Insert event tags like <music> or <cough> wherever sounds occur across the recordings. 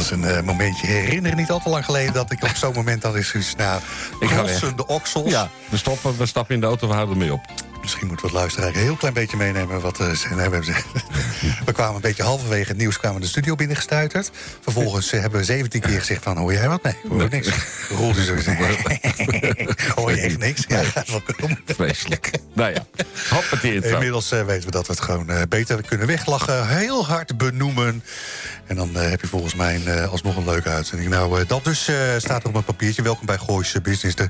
Eens een eh, momentje herinneren, niet al te lang geleden... dat ik op zo'n moment dan is dus na Ik ga crossende oksels... Ja, we, stoppen, we stappen in de auto, we houden ermee op. Misschien moeten we het luisteraar een heel klein beetje meenemen wat eh, ze hebben. ze- <laughs> we kwamen een beetje halverwege het nieuws kwamen de studio binnengestuiterd. Vervolgens eh, hebben we 17 keer gezegd van, hoor jij wat? Nee, hoor ik niks. Roel die zo hoor je echt niks? Ja, gaat wel komen. Vreselijk. nou ja. Inmiddels eh, weten we dat we het gewoon beter kunnen weglachen. Heel hard benoemen. En dan heb je volgens mij een, alsnog een leuke uitzending. Nou, dat dus staat er op mijn papiertje. Welkom bij Gooise Business. De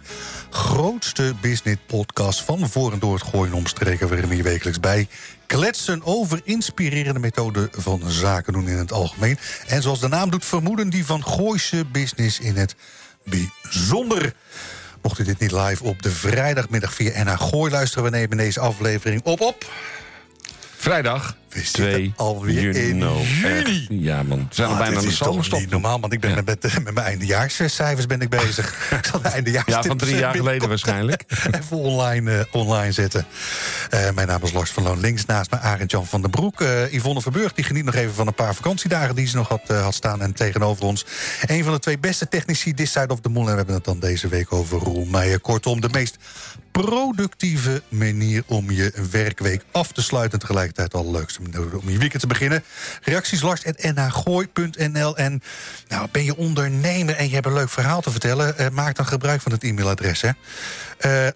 grootste business podcast van voor en door het gooien omstreken. We hier wekelijks bij kletsen over inspirerende methoden van zaken doen in het algemeen. En zoals de naam doet vermoeden, die van Gooise Business in het bijzonder. Mocht u dit niet live op de vrijdagmiddag via NH Gooi luisteren... we nemen deze aflevering op op... Vrijdag, We 2 alweer in juni. Ja, man. We zijn al bijna aan de niet normaal, want ik ben Ja. met, met, <laughs> met mijn eindejaarscijfers ben ik bezig. <laughs> ik zal de eindejaars Ja, van drie jaar geleden waarschijnlijk. <laughs> Even online, eh, online zetten. Eh, mijn naam is Lars van Loon. Links naast me Arend Jan van den Broek. Eh, Yvonne Verburg die geniet nog even van een paar vakantiedagen... die ze nog had, had staan. En tegenover ons een van de twee beste technici... This Side of the Moon. En we hebben het dan deze week over Roel Meijer. Kortom, de meest productieve manier om je werkweek af te sluiten... en tegelijkertijd al leukste om je weekend te beginnen. Reacties lars.nhgooi.nl En nou, ben je ondernemer en je hebt een leuk verhaal te vertellen... eh, maak dan gebruik van het e-mailadres. Hè. Eh,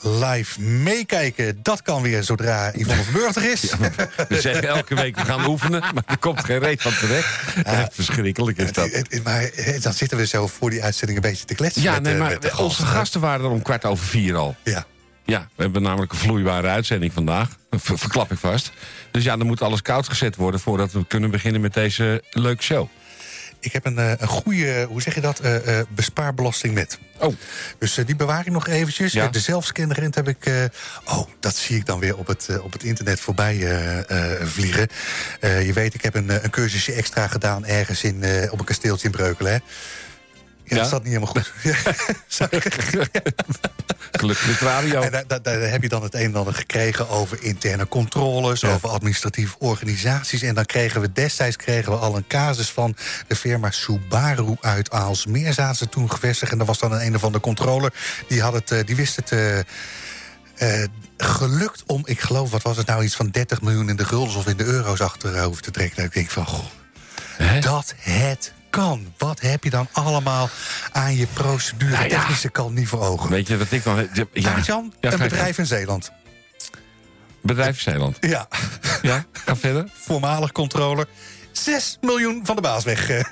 live meekijken, dat kan weer zodra Yvonne Verburg er is. <laughs> We zeggen elke week we gaan oefenen, maar er komt geen reet van terecht. Echt verschrikkelijk is dat. Eh, eh, Maar eh, dan zitten we zo voor die uitzending een beetje te kletsen. Ja, met, nee, eh, maar onze gasten waren er om kwart over vier al. Ja. Ja, we hebben namelijk een vloeibare uitzending vandaag. Ver- verklap ik vast. Dus ja, dan moet alles koud gezet worden... voordat we kunnen beginnen met deze leuke show. Ik heb een, eh, een goede, hoe zeg je dat, eh, bespaarbelasting met. Oh, Dus die bewaar ik nog eventjes. Ja. De zelfscanrent heb ik... oh, dat zie ik dan weer op het, op het internet voorbij vliegen. Je weet, ik heb een, een cursusje extra gedaan... ergens in, op een kasteeltje in Breukelen, hè? Ja, dat staat niet helemaal goed. <laughs> Gelukkig radio. En daar, daar- daar heb je dan het een en ander gekregen over interne controles, over administratieve organisaties. En dan kregen we destijds kregen we al een casus van de firma Subaru uit Aalsmeer. Zaten ze toen gevestigd en er was dan een, een of andere controller. Die, had het, eh, die wist het. eh, eh, gelukt om, ik geloof, wat was het nou, iets van 30 miljoen in de guldens of in de euro's achterover te trekken. Dat ik denk van, goh, dat het kan. Wat heb je dan allemaal aan je procedure Nou ja. technische kant niet voor ogen? Weet je wat ik dan... Ja, Ja, Jan, Ja, een bedrijf in Zeeland. Bedrijf Zeeland. Ja, Ja, ga verder. voormalig controller. 6 miljoen van de baas weg. eh.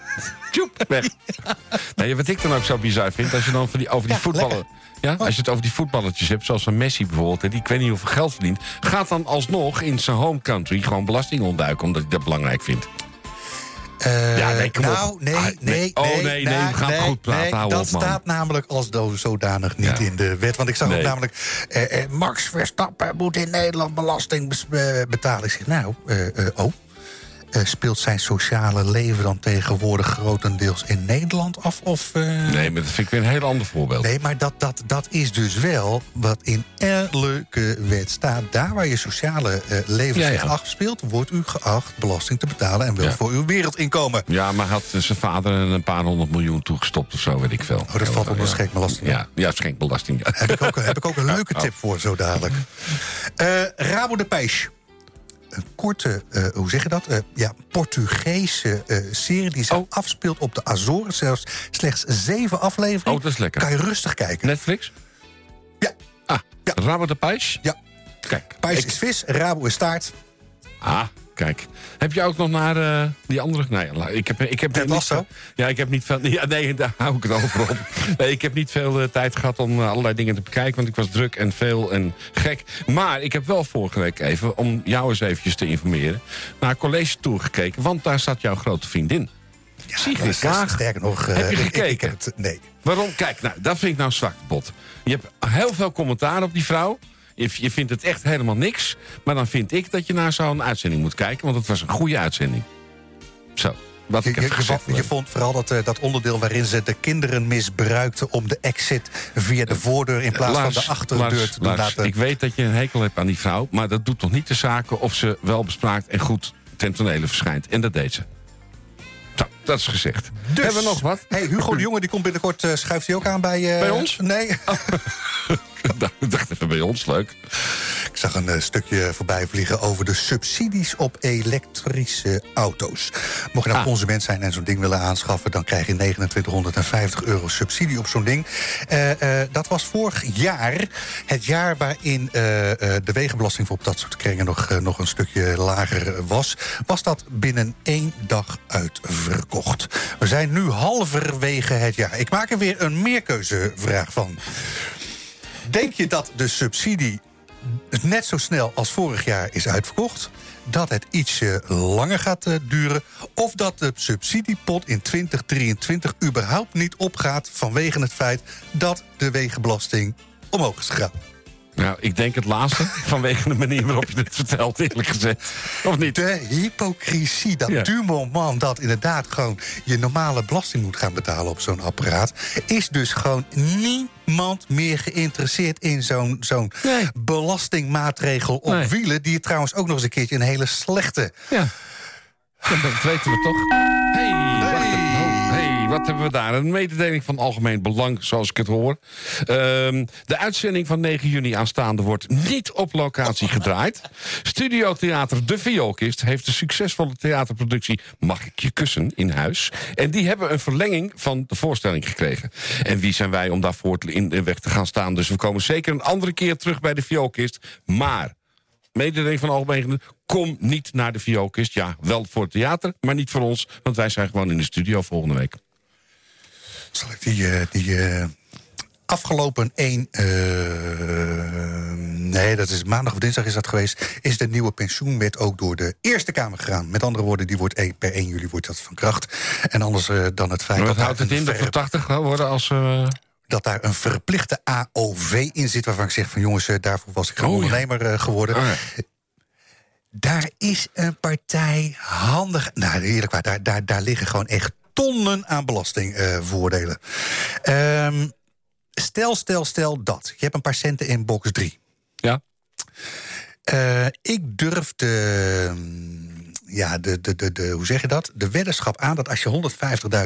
Tjoep, weg. <laughs> Nee, wat ik dan ook zo bizar vind, als je dan van die, over die Ja, voetballen... Ja, als je het over die voetballertjes hebt, zoals een Messi bijvoorbeeld... die ik weet niet hoeveel geld verdient... gaat dan alsnog in zijn home country gewoon belasting ontduiken... omdat hij dat belangrijk vindt. Eh, Ja, nee, nou, nee, Ah, nee, nee. Oh, nee, nee, we gaan het goed praten. nee, dat op, staat namelijk als zodanig niet Ja. in de wet. Want ik zag ook Nee. namelijk... eh, eh, Max Verstappen moet in Nederland belasting betalen. Ik zeg, nou, oh... eh, speelt zijn sociale leven dan tegenwoordig grotendeels in Nederland af? Of, eh, Nee, maar dat vind ik weer een heel ander voorbeeld. Nee, maar dat, dat, dat is dus wel wat in elke wet staat. Daar waar je sociale eh, leven Ja, zich ja. afspeelt... wordt u geacht belasting te betalen... en wel Ja. voor uw wereldinkomen. Ja, maar had zijn vader een paar honderd miljoen toegestopt of zo, weet ik veel. Oh, dat valt onder schenkbelasting. Ja, ja, schenkbelasting. Heb ik ook, heb ik ook een <laughs> leuke tip voor zo dadelijk. <laughs> Rabo de Peixe. Een korte, eh, hoe zeg je dat? Eh, ja, Portugese eh, serie die zich Oh. afspeelt op de Azoren. Zelfs slechts zeven afleveringen. Oh, dat is lekker. Kan je rustig kijken. Netflix? Ja, Ah, Ja. Rabo de Pijs? ja. Kijk. Pijs ik- is vis, Rabo is staart. Ah, kijk. Heb je ook nog naar eh, die andere... Nee, la- ik heb, ik heb Ted niet veel- Ja, ik heb niet veel... <laughs> Ja, nee, daar hou ik het over op. Nee, ik heb niet veel eh, tijd gehad om eh, allerlei dingen te bekijken... want ik was druk en veel en gek. Maar ik heb wel vorige week even, om jou eens eventjes te informeren... naar College Tour gekeken, want daar zat jouw grote vriendin. Sigrid maar Kaag. Sterker nog... Heb je ik- gekeken? Ik, heb het, nee. Waarom? Kijk, nou, dat vind ik nou zwak, Bot. Je hebt heel veel commentaar op die vrouw. Je, vindt het echt helemaal niks. Maar dan vind ik dat je naar zo'n uitzending moet kijken. Want het was een goede uitzending. Zo, wat ik je, gezegd. je vond vooral dat, eh, dat onderdeel waarin ze de kinderen misbruikten... om de exit via de voordeur in plaats Lars, van de achterdeur Lars, te doen Lars, laten... Ik weet dat je een hekel hebt aan die vrouw. Maar dat doet toch niet de zaken of ze wel bespraakt en goed ten tonele verschijnt. En dat deed ze. Zo, dat is gezegd. Dus- Hebben we nog wat? Hey, Hugo de Jonge die komt binnenkort, eh, schuift hij ook aan bij... eh, Bij ons? Nee. <laughs> <laughs> Ik dacht even bij ons, leuk. Ik zag een eh, stukje voorbij vliegen over de subsidies op elektrische auto's. Mocht je nou Ah. consument zijn en zo'n ding willen aanschaffen... dan krijg je 2950 euro subsidie op zo'n ding. Eh, eh, dat was vorig jaar het jaar waarin de wegenbelasting... voor op dat soort kringen nog, nog een stukje lager was. Was dat binnen één dag uitverkocht. We zijn nu halverwege het jaar. Ik maak er weer een meerkeuzevraag van. Denk je dat de subsidie net zo snel als vorig jaar is uitverkocht? Dat het ietsje langer gaat eh, duren? Of dat de subsidiepot in 2023 überhaupt niet opgaat... vanwege het feit dat de wegenbelasting omhoog is gegaan? Nou, ik denk het laatste. <laughs> Vanwege de manier waarop je het vertelt, eerlijk gezegd. Of niet? De hypocrisie, dat Ja. du moment dat inderdaad gewoon je normale belasting moet gaan betalen op zo'n apparaat, is dus gewoon niemand meer geïnteresseerd in zo'n zo'n Nee. belastingmaatregel op Nee. wielen, die trouwens ook nog eens een keertje een hele slechte. Ja. Ja, dat weten we toch. Hey, wat hebben we daar? Een mededeling van algemeen belang, zoals ik het hoor. Ehm, de uitzending van 9 juni aanstaande wordt niet op locatie gedraaid. Studiotheater De Vioolkist heeft de succesvolle theaterproductie Mag ik je kussen in huis. En die hebben een verlenging van de voorstelling gekregen. En wie zijn wij om daarvoor in de weg te gaan staan? Dus we komen zeker een andere keer terug bij De Vioolkist. Maar mededeling van algemeen. Kom niet naar de Vioolkist. Ja, wel voor het theater, maar niet voor ons. Want wij zijn gewoon in de studio volgende week. Zal ik die, eh, die eh, afgelopen één. eh, nee, dat is maandag of dinsdag is dat geweest. Is de nieuwe pensioenwet ook door de Eerste Kamer gegaan. Met andere woorden, die wordt per 1 juli wordt dat van kracht. En anders dan het feit Maar dat, houdt het in? Dat we 80 gaan worden als... dat daar een verplichte AOV in zit. Waarvan ik zeg van jongens, daarvoor was ik gewoon Oh, ondernemer geworden. oh ja. Daar is een partij handig. Nou, eerlijk waar, daar, daar, daar liggen gewoon echt tonnen aan belastingvoordelen. Ehm stel, stel, stel dat. Je hebt een paar centen in box 3. Ja? Eh, ik durf de, ja, de, de, de, de, hoe zeg je dat? De weddenschap aan dat als je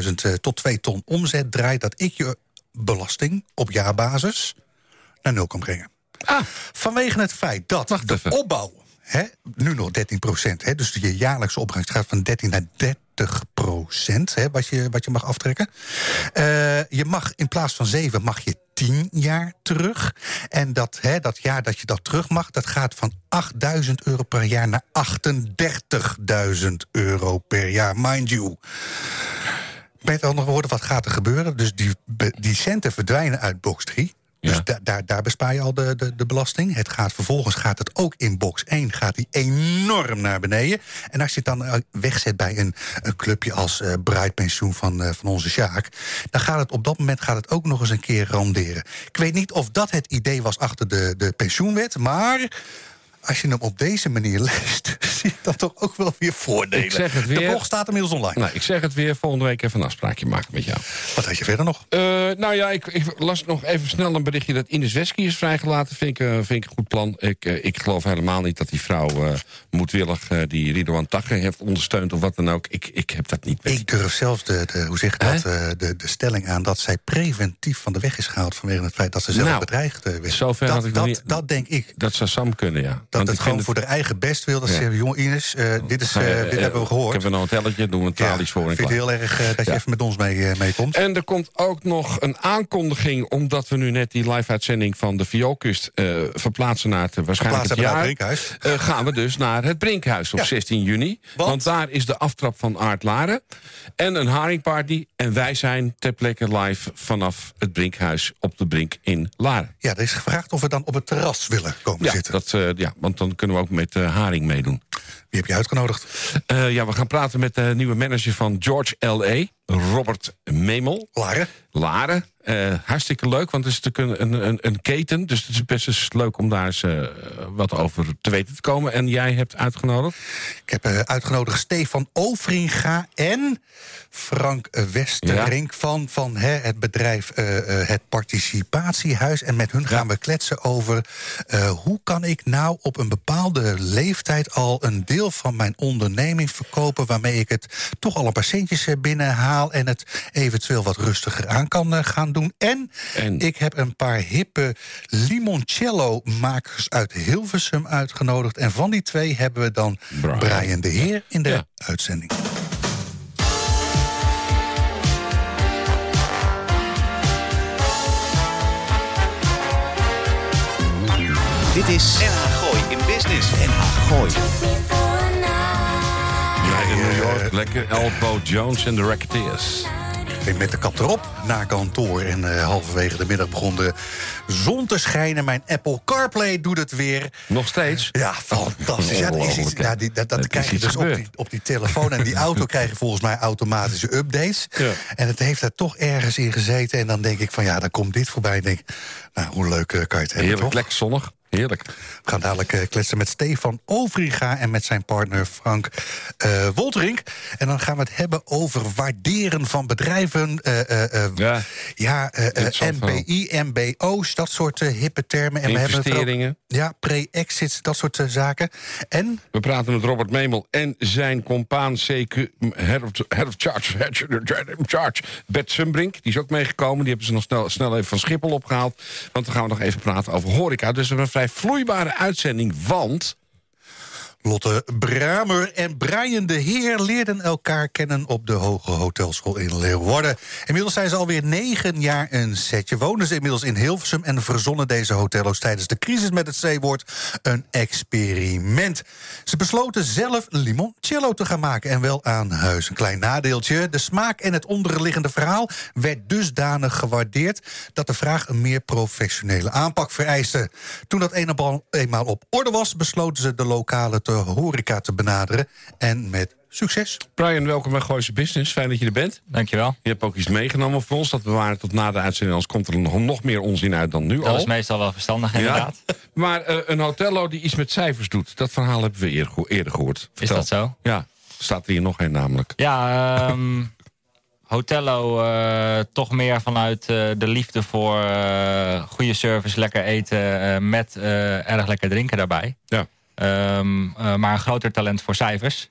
150.000 eh, tot 2 ton omzet draait, dat ik je belasting op jaarbasis naar nul kan brengen. Ah, Vanwege het feit dat Wacht de even. opbouw, hè, nu nog 13 procent, hè, dus je jaarlijkse opbrengst gaat van 13 naar 30 procent, wat, je, wat je mag aftrekken. Eh, je mag in plaats van 7 mag je 10 jaar terug. En dat, hè, dat jaar dat je dat terug mag, dat gaat van 8000 euro per jaar naar 38.000 euro per jaar, mind you. Met andere woorden, wat gaat er gebeuren? Dus die, die centen verdwijnen uit box 3. Dus Ja. da- daar, daar bespaar je al de, de, de belasting. Het gaat, vervolgens gaat het ook in box 1 gaat die enorm naar beneden. En als je het dan eh, wegzet bij een, een clubje als eh bruidpensioen van, eh, van onze Sjaak... dan gaat het op dat moment gaat het ook nog eens een keer randeren. Ik weet niet of dat het idee was achter de, de pensioenwet... maar als je hem op deze manier <laughs> leest... zie je dan toch ook wel weer voordelen. Ik zeg het De weer. blog staat inmiddels online. nou, ik zeg het weer. Volgende week even een afspraakje maken met jou. Wat had je verder nog? Eh, nou ja, ik, ik las nog even snel een berichtje dat Ines Wesky is vrijgelaten. Vind ik, eh, vind ik een goed plan. Ik, eh, ik geloof helemaal niet dat die vrouw moedwillig die Ridouan Tagge heeft ondersteund of wat dan ook. Ik, ik heb dat niet met. Ik durf zelfs de, de, hoe zeg je dat, de, de stelling aan dat zij preventief van de weg is gehaald vanwege het feit dat ze zelf Nou, bedreigd werd. zover dat, had ik dat, niet- dat denk ik. Dat zou Sam kunnen, ja. Dat het ik gewoon voor de eigen best wil. Dat ze zeggen, jongen Ines, eh, dit, is, eh, dit hebben we Ik gehoord. heb een hotelletje, doen we een tralies voor en vind het heel erg eh, dat je even met ons mee, meekomt. En er komt ook nog een aankondiging... omdat we nu net die live-uitzending van de Vioolkust verplaatsen naar het waarschijnlijk het jaar. Brinkhuis. gaan we dus naar het Brinkhuis op Ja. 16 juni. Want? Want? daar is de aftrap van Aard Laren. En een haringparty. En wij zijn ter plekke live vanaf het Brinkhuis op de Brink in Laren. Ja, er is gevraagd of we dan op het terras willen komen Ja, zitten. dat, ja, want dan kunnen we ook met eh, haring meedoen. Wie heb je uitgenodigd? Uh, ja, we gaan praten met de nieuwe manager van George L.A., Robert Memel. Laren. Laren. Uh, hartstikke leuk, want het is natuurlijk een, een, een keten. Dus het is best eens leuk om daar eens uh, wat over te weten te komen. En jij hebt uitgenodigd? Ik heb uitgenodigd Stefan Overinga en Frank Westerink... Ja. van, van hè, het bedrijf Het Participatiehuis. En met hun gaan ja. we kletsen over... hoe kan ik nou op een bepaalde leeftijd al een deel van mijn onderneming verkopen... waarmee ik het toch al een paar centjes binnenhaal... en het eventueel wat rustiger aan kan gaan doen. En, en, ik heb een paar hippe limoncello-makers uit Hilversum uitgenodigd. En van die twee hebben we dan Brian, Brian de Heer in de ja. uitzending. Dit is NH Gooi in Business. NH Gooi. New York, lekker Elbow Jones en de Racketeers met de kap erop naar kantoor. En uh, halverwege de middag begon de zon te schijnen. Mijn Apple CarPlay doet het weer. Nog steeds? Ja, fantastisch. Ja, is iets, ja, die, dat dat krijg je dus op die, op die telefoon. En die <laughs> auto krijgt volgens mij automatische updates. Ja. En het heeft daar toch ergens in gezeten. En dan denk ik van ja, dan komt dit voorbij. En denk nou, hoe leuk uh, kan je het hebben, Heerlijk, toch? lekker zonnig. Heerlijk. We gaan dadelijk uh, kletsen met Stefan Overiga en met zijn partner Frank uh, Wolterink. En dan gaan we het hebben over waarderen van bedrijven. Uh, ja, ja MBI, MBO's, dat soort hippe termen. En Investeringen. We ook, ja, pre-exits, dat soort zaken. En? We praten met Robert Memel en zijn compaan CQ, head of, head of charge, head of charge, Bert Sumbrink. Die is ook meegekomen. Die hebben ze nog snel, snel even van Schiphol opgehaald. Want dan gaan we nog even praten over horeca. Dus we hebben vrij vloeibare uitzending, want... Lotte Bramer en Brian de Heer leerden elkaar kennen op de Hoge Hotelschool in Leeuwarden. Inmiddels zijn ze alweer negen jaar een setje. Wonen ze inmiddels in Hilversum en verzonnen deze hotello's tijdens de crisis met het C-woord een experiment. Ze besloten zelf limoncello te gaan maken en wel aan huis. Een klein nadeeltje, de smaak en het onderliggende verhaal werd dusdanig gewaardeerd dat de vraag een meer professionele aanpak vereiste. Toen dat eenmaal op orde was, besloten ze de lokale de horeca te benaderen. En met succes. Brian, welkom bij Gooise Business. Fijn dat je er bent. Dankjewel. Je hebt ook iets meegenomen voor ons. Dat bewaren tot na de uitzending. Anders komt er nog, nog meer onzin uit dan nu dat al. Dat is meestal wel verstandig, inderdaad. Ja. <laughs> Maar uh, een hotello die iets met cijfers doet. Dat verhaal hebben we eerder, eerder gehoord. Vertel. Is dat zo? Ja. Staat er hier nog een namelijk. Ja, <laughs> um, Hotello uh, toch meer vanuit uh, de liefde voor uh, goede service, lekker eten... met erg lekker drinken daarbij. Ja. Um, uh, maar een groter talent voor cijfers.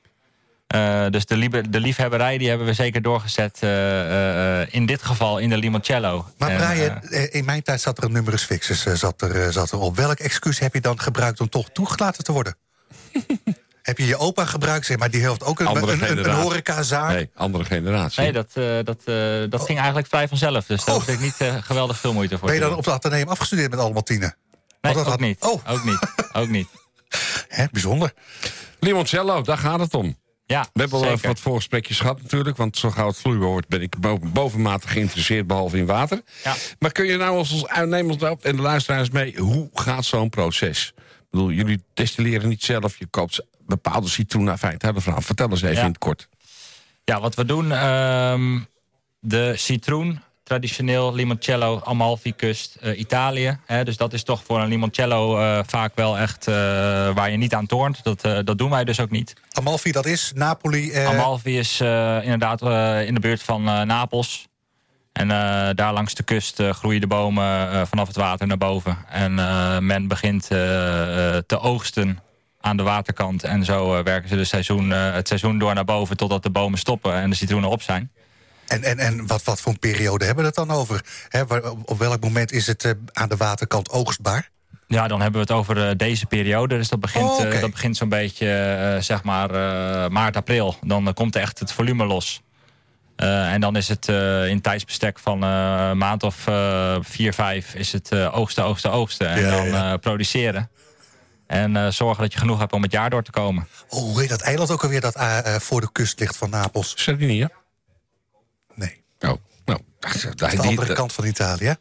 Uh, dus de, liebe, de, liefhebberij die hebben we zeker doorgezet. Uh, in dit geval in de limoncello. Maar Brian, in mijn tijd zat er een numerus fixus zat er, zat er op. Welk excuus heb je dan gebruikt om toch toegelaten te worden? <laughs> heb je je opa gebruikt, zeg maar die heeft ook een, een, een, een horecazaak? Nee, andere generatie. Nee, dat, uh, dat, uh, dat oh. ging eigenlijk vrij vanzelf. Dus daar oh. hoefde ik niet uh, geweldig veel moeite voor Ben je dan op het ateneum afgestudeerd met allemaal tienen? Nee, ook, had... niet. Oh. ook niet. Ook niet. Hè, bijzonder. Limoncello, daar gaat het om. Ja, We hebben al even wat voorgesprekjes gehad natuurlijk. Want zo gauw het vloeibaar wordt ben ik bovenmatig geïnteresseerd. Behalve in water. Ja. Maar kun je nou als ons uitnemers en de luisteraars mee... hoe gaat zo'n proces? Ik bedoel, jullie destilleren niet zelf. Je koopt bepaalde citroen uit feite. Verhaal. Vertel eens even Ja. in het kort. Ja, wat we doen... Um, de citroen, traditioneel limoncello, Amalfi kust, uh, Italië. Hè, dus dat is toch voor een limoncello uh, vaak wel echt uh, waar je niet aan toornt. Dat, dat doen wij dus ook niet. Amalfi, dat is Napoli? Eh... Amalfi is inderdaad in de buurt van Napels. En daar langs de kust groeien de bomen vanaf het water naar boven. En men begint te oogsten aan de waterkant. En zo werken ze de seizoen, het seizoen door naar boven... totdat de bomen stoppen en de citroenen op zijn. En, en, en wat, wat voor een periode hebben we het dan over? He, op welk moment is het uh, aan de waterkant oogstbaar? Ja, dan hebben we het over uh, deze periode. Dus dat begint, oh, okay. uh, dat begint zo'n beetje, zeg maar, maart, april. Dan komt echt het volume los. en dan is het in tijdsbestek van een maand of vier, vijf... is het oogsten, oogsten, oogsten. En Ja, dan ja. produceren. En zorgen dat je genoeg hebt om het jaar door te komen. Oh, hoe heet dat eiland ook alweer dat voor de kust ligt van Napels? Sardinië? Oh, nou. Dat is de andere kant van Italië.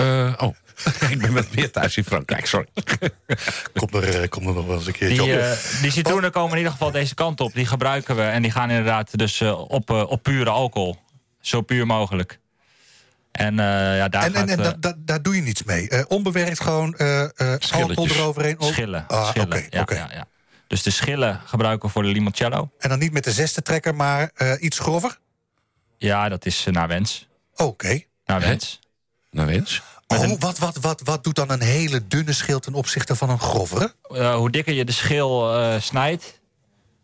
Uh, oh. <laughs> ik ben met meer thuis in Frankrijk, sorry. <laughs> komt, er, komt er nog wel eens een keertje die, op. Uh, die citroenen komen in ieder geval deze kant op. Die gebruiken we en die gaan inderdaad dus uh, op, op pure alcohol. Zo puur mogelijk. En, ja, daar en, gaat, en, en da, da, daar doe je niets mee? onbewerkt gewoon alcohol eroverheen? Oh, schillen. Ah, schillen. Okay, ja, okay. ja, ja. Dus de schillen gebruiken we voor de limoncello. En dan niet met de zesde trekker, maar iets grover? Ja, dat is naar wens. Oké. Okay. Naar wens. Naar wens. Oh, een... wat, wat, wat, wat doet dan een hele dunne schil ten opzichte van een grovere? Uh, hoe dikker je de schil uh, snijdt,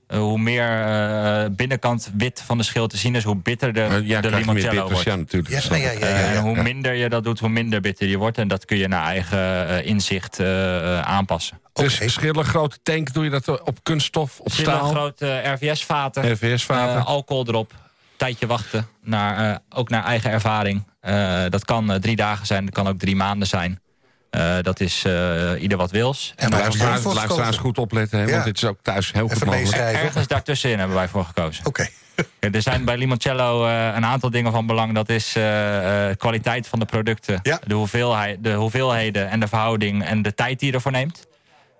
uh, hoe meer binnenkant wit van de schil te zien is, hoe bitter de, ja, de limoncello wordt. Ja, natuurlijk. Ja, ja, ja, en hoe minder je dat doet, hoe minder bitter die wordt. En dat kun je naar eigen inzicht aanpassen. Dus okay. schillen, grote tank, doe je dat op kunststof, op schillen, staal? grote RVS-vaten. RVS-vaten. alcohol erop. Tijdje wachten, naar, ook naar eigen ervaring. Uh, dat kan uh, drie dagen zijn, dat kan ook drie maanden zijn. Uh, dat is ieder wat wils. En luisteraars, luisteraars goed opletten, hè, ja. want dit is ook thuis heel goed mogelijk. Ergens daartussenin hebben wij voor gekozen. Oké. <laughs> Okay. er zijn bij Limoncello een aantal dingen van belang. Dat is kwaliteit van de producten, ja. de, hoeveelheid, de hoeveelheden en de verhouding... en de tijd die je ervoor neemt.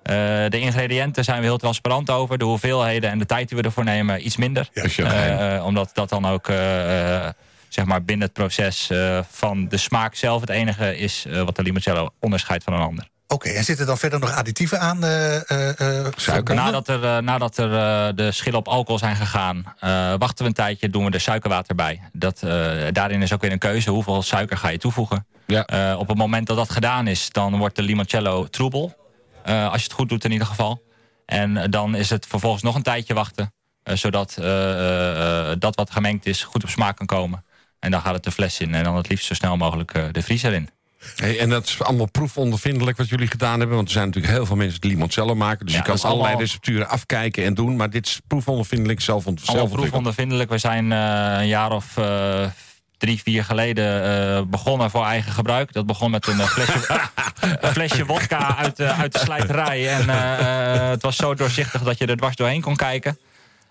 Uh, de ingrediënten zijn we heel transparant over. De hoeveelheden en de tijd die we ervoor nemen iets minder. Ja, uh, omdat dat dan ook... Uh, zeg maar binnen het proces uh, van de smaak zelf het enige is uh, wat de limoncello onderscheidt van een ander. Oké, okay, en zitten er dan verder nog additieven aan? Uh, Suiker? Nadat er, nadat er de schillen op alcohol zijn gegaan, wachten we een tijdje, doen we er suikerwater bij. Dat, daarin is ook weer een keuze, hoeveel suiker ga je toevoegen. Ja. op het moment dat dat gedaan is, dan wordt de limoncello troebel. Als je het goed doet in ieder geval. En dan is het vervolgens nog een tijdje wachten. zodat dat wat gemengd is goed op smaak kan komen. En dan gaat het de fles in en dan het liefst zo snel mogelijk de vriezer in. Hey, en dat is allemaal proefondervindelijk wat jullie gedaan hebben. Want er zijn natuurlijk heel veel mensen die limoncello maken. Dus ja, je kan allerlei allemaal... recepturen afkijken en doen. Maar dit is proefondervindelijk zelf, zelf Allemaal proefondervindelijk. We zijn uh, een jaar of uh, drie, vier geleden begonnen voor eigen gebruik. Dat begon met een flesje, <laughs> een flesje wodka uit, uit de slijterij. En het was zo doorzichtig dat je er dwars doorheen kon kijken.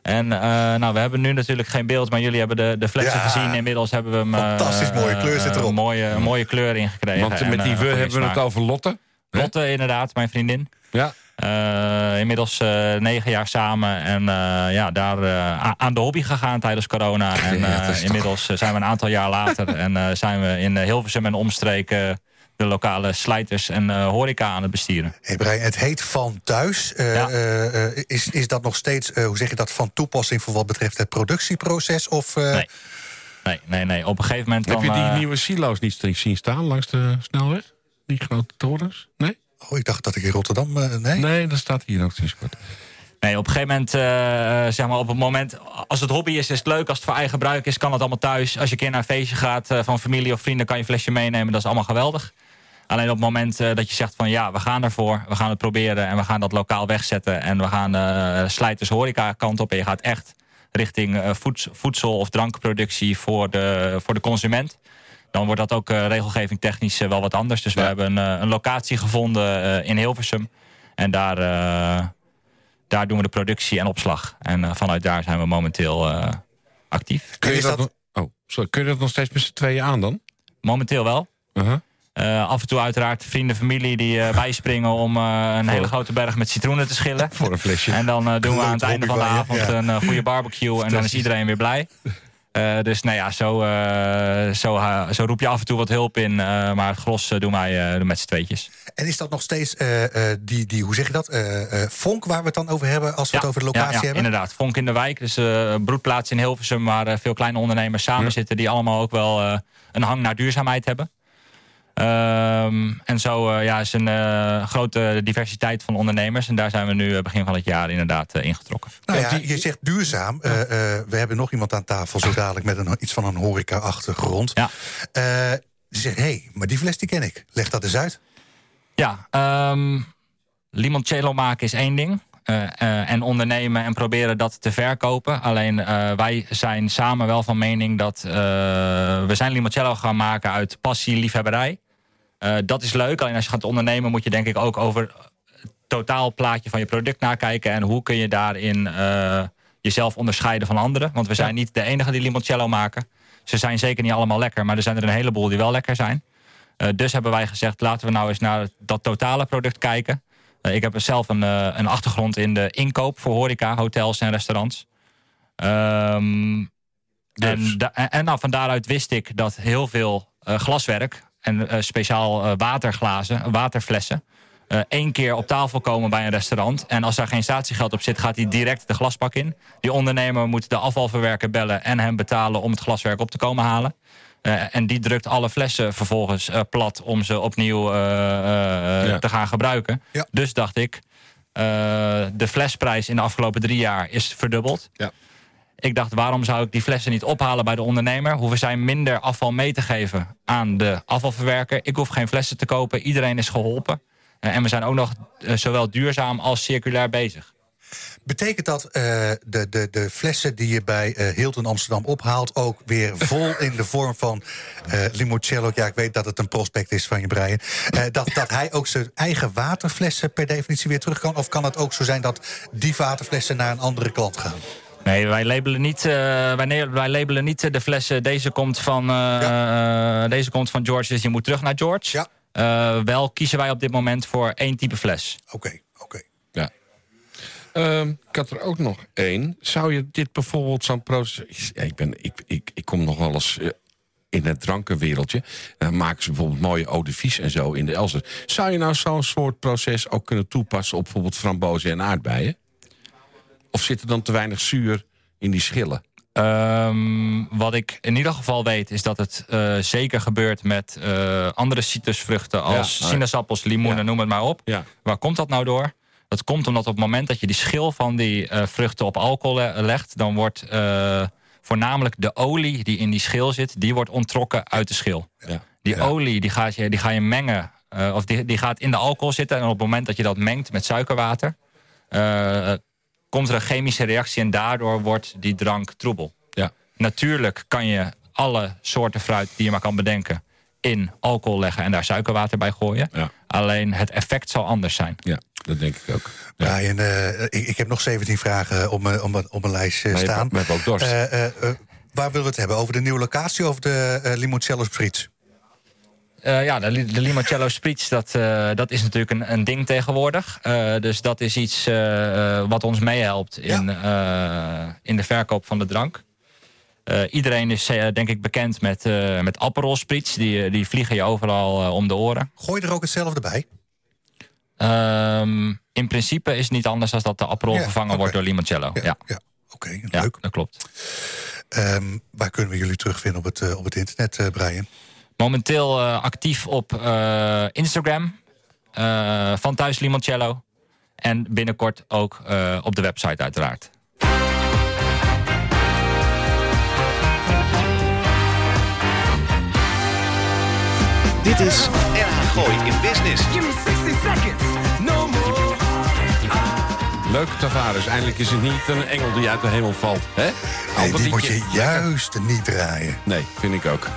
En uh, nou, we hebben nu natuurlijk geen beeld, maar jullie hebben de, de Ja. gezien. Inmiddels hebben we hem... uh, Fantastisch mooie kleur zit erop. Een mooie, een mooie kleur ingekregen. Want met En, die eh, we hebben we het over Lotte. Lotte inderdaad, mijn vriendin. Ja. Uh, inmiddels uh, negen jaar samen en uh, ja, daar uh, aan de hobby gegaan tijdens corona. En Ja, inmiddels zijn we een aantal jaar later en zijn we in Hilversum en omstreken de lokale slijters en horeca aan het bestieren. Hey Brian, het heet Van Thuis. Uh, Ja. uh, uh, is, is dat nog steeds, uh, hoe zeg je dat, van toepassing voor wat betreft het productieproces? Of, uh, Nee. Nee, nee, nee. Op een gegeven moment Heb dan... je die eh, nieuwe silo's niet zien staan langs de snelweg? Die grote torens? Nee? Oh, ik dacht dat ik in Rotterdam, uh, nee? Nee, dat staat hier ook sinds kort. Nee, op een gegeven moment, eh, zeg maar, op het moment, als het hobby is, is het leuk. Als het voor eigen gebruik is, kan het allemaal thuis. Als je een keer naar een feestje gaat eh, van familie of vrienden, kan je een flesje meenemen. Dat is allemaal geweldig. Alleen op het moment eh, dat je zegt van ja, we gaan ervoor, we gaan het proberen en we gaan dat lokaal wegzetten en we gaan eh slijters horeca kant op en je gaat echt richting eh, voeds- voedsel of drankproductie voor de, voor de consument. Dan wordt dat ook eh, regelgeving technisch eh, wel wat anders. Dus we hebben een, eh, een locatie gevonden eh, in Hilversum. En daar, eh, daar doen we de productie en opslag. En eh, vanuit daar zijn we momenteel eh, actief. Kun je dat, oh, sorry, kun je dat nog steeds met z'n tweeën aan dan? Momenteel wel. Uh-huh. Eh, af en toe uiteraard vrienden, familie die eh, <laughs> bijspringen om eh, een hele grote berg met citroenen te schillen. <laughs> Voor een flesje. En dan eh, doen we aan het einde van de avond ja. een eh, goede barbecue en dan is iedereen weer blij. Eh, dus nou ja, zo, eh, zo, zo roep je af en toe wat hulp in. eh, maar het gros doen wij met z'n tweetjes. En is dat nog steeds die, die, hoe zeg je dat, vonk waar we het dan over hebben als we het over de locatie ja, ja, hebben? inderdaad. Vonk in de wijk, dus een broedplaats in Hilversum... waar veel kleine ondernemers samen zitten... die allemaal ook wel een hang naar duurzaamheid hebben. Ehm, en zo eh, ja, is een eh, grote diversiteit van ondernemers. En daar zijn we nu eh, begin van het jaar inderdaad eh, ingetrokken. Nou Ja, je zegt duurzaam. Eh, eh, we hebben nog iemand aan tafel zo dadelijk met een, iets van een horeca-achtergrond. Ja. Eh, die zegt, hé, hey, maar die fles die ken ik. Leg dat eens uit. Ja, ehm limoncello maken is één ding. Eh, eh, en ondernemen en proberen dat te verkopen. Alleen eh, wij zijn samen wel van mening dat eh, we zijn limoncello gaan maken uit passie, liefhebberij. Eh, dat is leuk. Alleen als je gaat ondernemen moet je denk ik ook over het totaalplaatje van je product nakijken. En hoe kun je daarin eh, jezelf onderscheiden van anderen. Want we zijn niet de enige die limoncello maken. Ze zijn zeker niet allemaal lekker, maar er zijn er een heleboel die wel lekker zijn. Uh, dus hebben wij gezegd, laten we nou eens naar dat totale product kijken. Ik heb zelf een, een, achtergrond in de inkoop voor horeca, hotels en restaurants. Um, dus. En, en nou, van daaruit wist ik dat heel veel glaswerk en speciaal waterglazen, waterflessen, één keer op tafel komen bij een restaurant. En als daar geen statiegeld op zit, gaat hij direct de glasbak in. Die ondernemer moet de afvalverwerker bellen en hem betalen om het glaswerk op te komen halen. Uh, en die drukt alle flessen vervolgens uh, plat om ze opnieuw uh, ja. te gaan gebruiken. Ja. Dus dacht ik, de flesprijs in de afgelopen drie jaar is verdubbeld. Ja. Ik dacht, waarom zou ik die flessen niet ophalen bij de ondernemer? Hoeven zij minder afval mee te geven aan de afvalverwerker? Ik hoef geen flessen te kopen, iedereen is geholpen. en we zijn ook nog zowel duurzaam als circulair bezig. Betekent dat uh, de, de, de flessen die je bij uh, Hilton Amsterdam ophaalt... ook weer <laughs> vol in de vorm van uh, limoncello... ja, ik weet dat het een prospect is van je, Brian... dat, dat hij ook zijn eigen waterflessen per definitie weer terug kan? Of kan het ook zo zijn dat die waterflessen naar een andere klant gaan? Nee, wij labelen niet, uh, wij, wij, labelen niet de flessen. Deze komt van, uh, ja. deze komt van George, dus je moet terug naar George. Ja. Uh, wel kiezen wij op dit moment voor één type fles. Oké, okay, oké. Okay. Ja. Uh, ik had er ook nog één. Zou je dit bijvoorbeeld zo'n proces... Ja, ik, ben, ik, ik, ik kom nog wel eens uh, in het drankenwereldje. Dan maken ze bijvoorbeeld mooie eau de vies en zo in de Elzas. Zou je nou zo'n soort proces ook kunnen toepassen... op bijvoorbeeld frambozen en aardbeien? Of zit er dan te weinig zuur in die schillen? Um, wat ik in ieder geval weet is dat het uh, zeker gebeurt met uh, andere citrusvruchten als ja, sinaasappels, limoenen, ja. noem het maar op. Ja. Waar komt dat nou door? Dat komt omdat op het moment dat je die schil van die uh, vruchten op alcohol le legt... dan wordt voornamelijk de olie die in die schil zit... die wordt onttrokken uit de schil. Die olie die ga je, die ga je mengen, of die, die gaat in de alcohol zitten... en op het moment dat je dat mengt met suikerwater... komt er een chemische reactie en daardoor wordt die drank troebel. Ja. Natuurlijk kan je alle soorten fruit die je maar kan bedenken in alcohol leggen en daar suikerwater bij gooien. Ja. Alleen het effect zal anders zijn. Ja, dat denk ik ook. Ja. Brian, uh, ik, ik, heb nog 17 vragen op mijn, op op lijst uh, staan. Met ook dorst. Uh, waar willen we het hebben? Over de nieuwe locatie of de limoncello spritz? ja, de, de limoncello spritz, dat, dat is natuurlijk een, een ding tegenwoordig. dus dat is iets wat ons meehelpt in, ja. in de verkoop van de drank. Iedereen is denk ik bekend met, met Aperol Spritz. Die, die vliegen je overal om de oren. Gooi je er ook hetzelfde bij? Um, in principe is het niet anders dan dat de Aperol ja, vervangen okay. wordt door limoncello. Ja, ja. ja. oké, okay, leuk. dat klopt. Um, waar kunnen we jullie terugvinden op het, op het internet, Brian? Momenteel actief op Instagram van Thuis Limoncello. En binnenkort ook op de website uiteraard. Dit is NH Gooi in Business. Leuk, Tavares. Eindelijk is het niet een engel die uit de hemel valt. Hè? Nee, die moet je juist niet draaien. Nee, vind ik ook.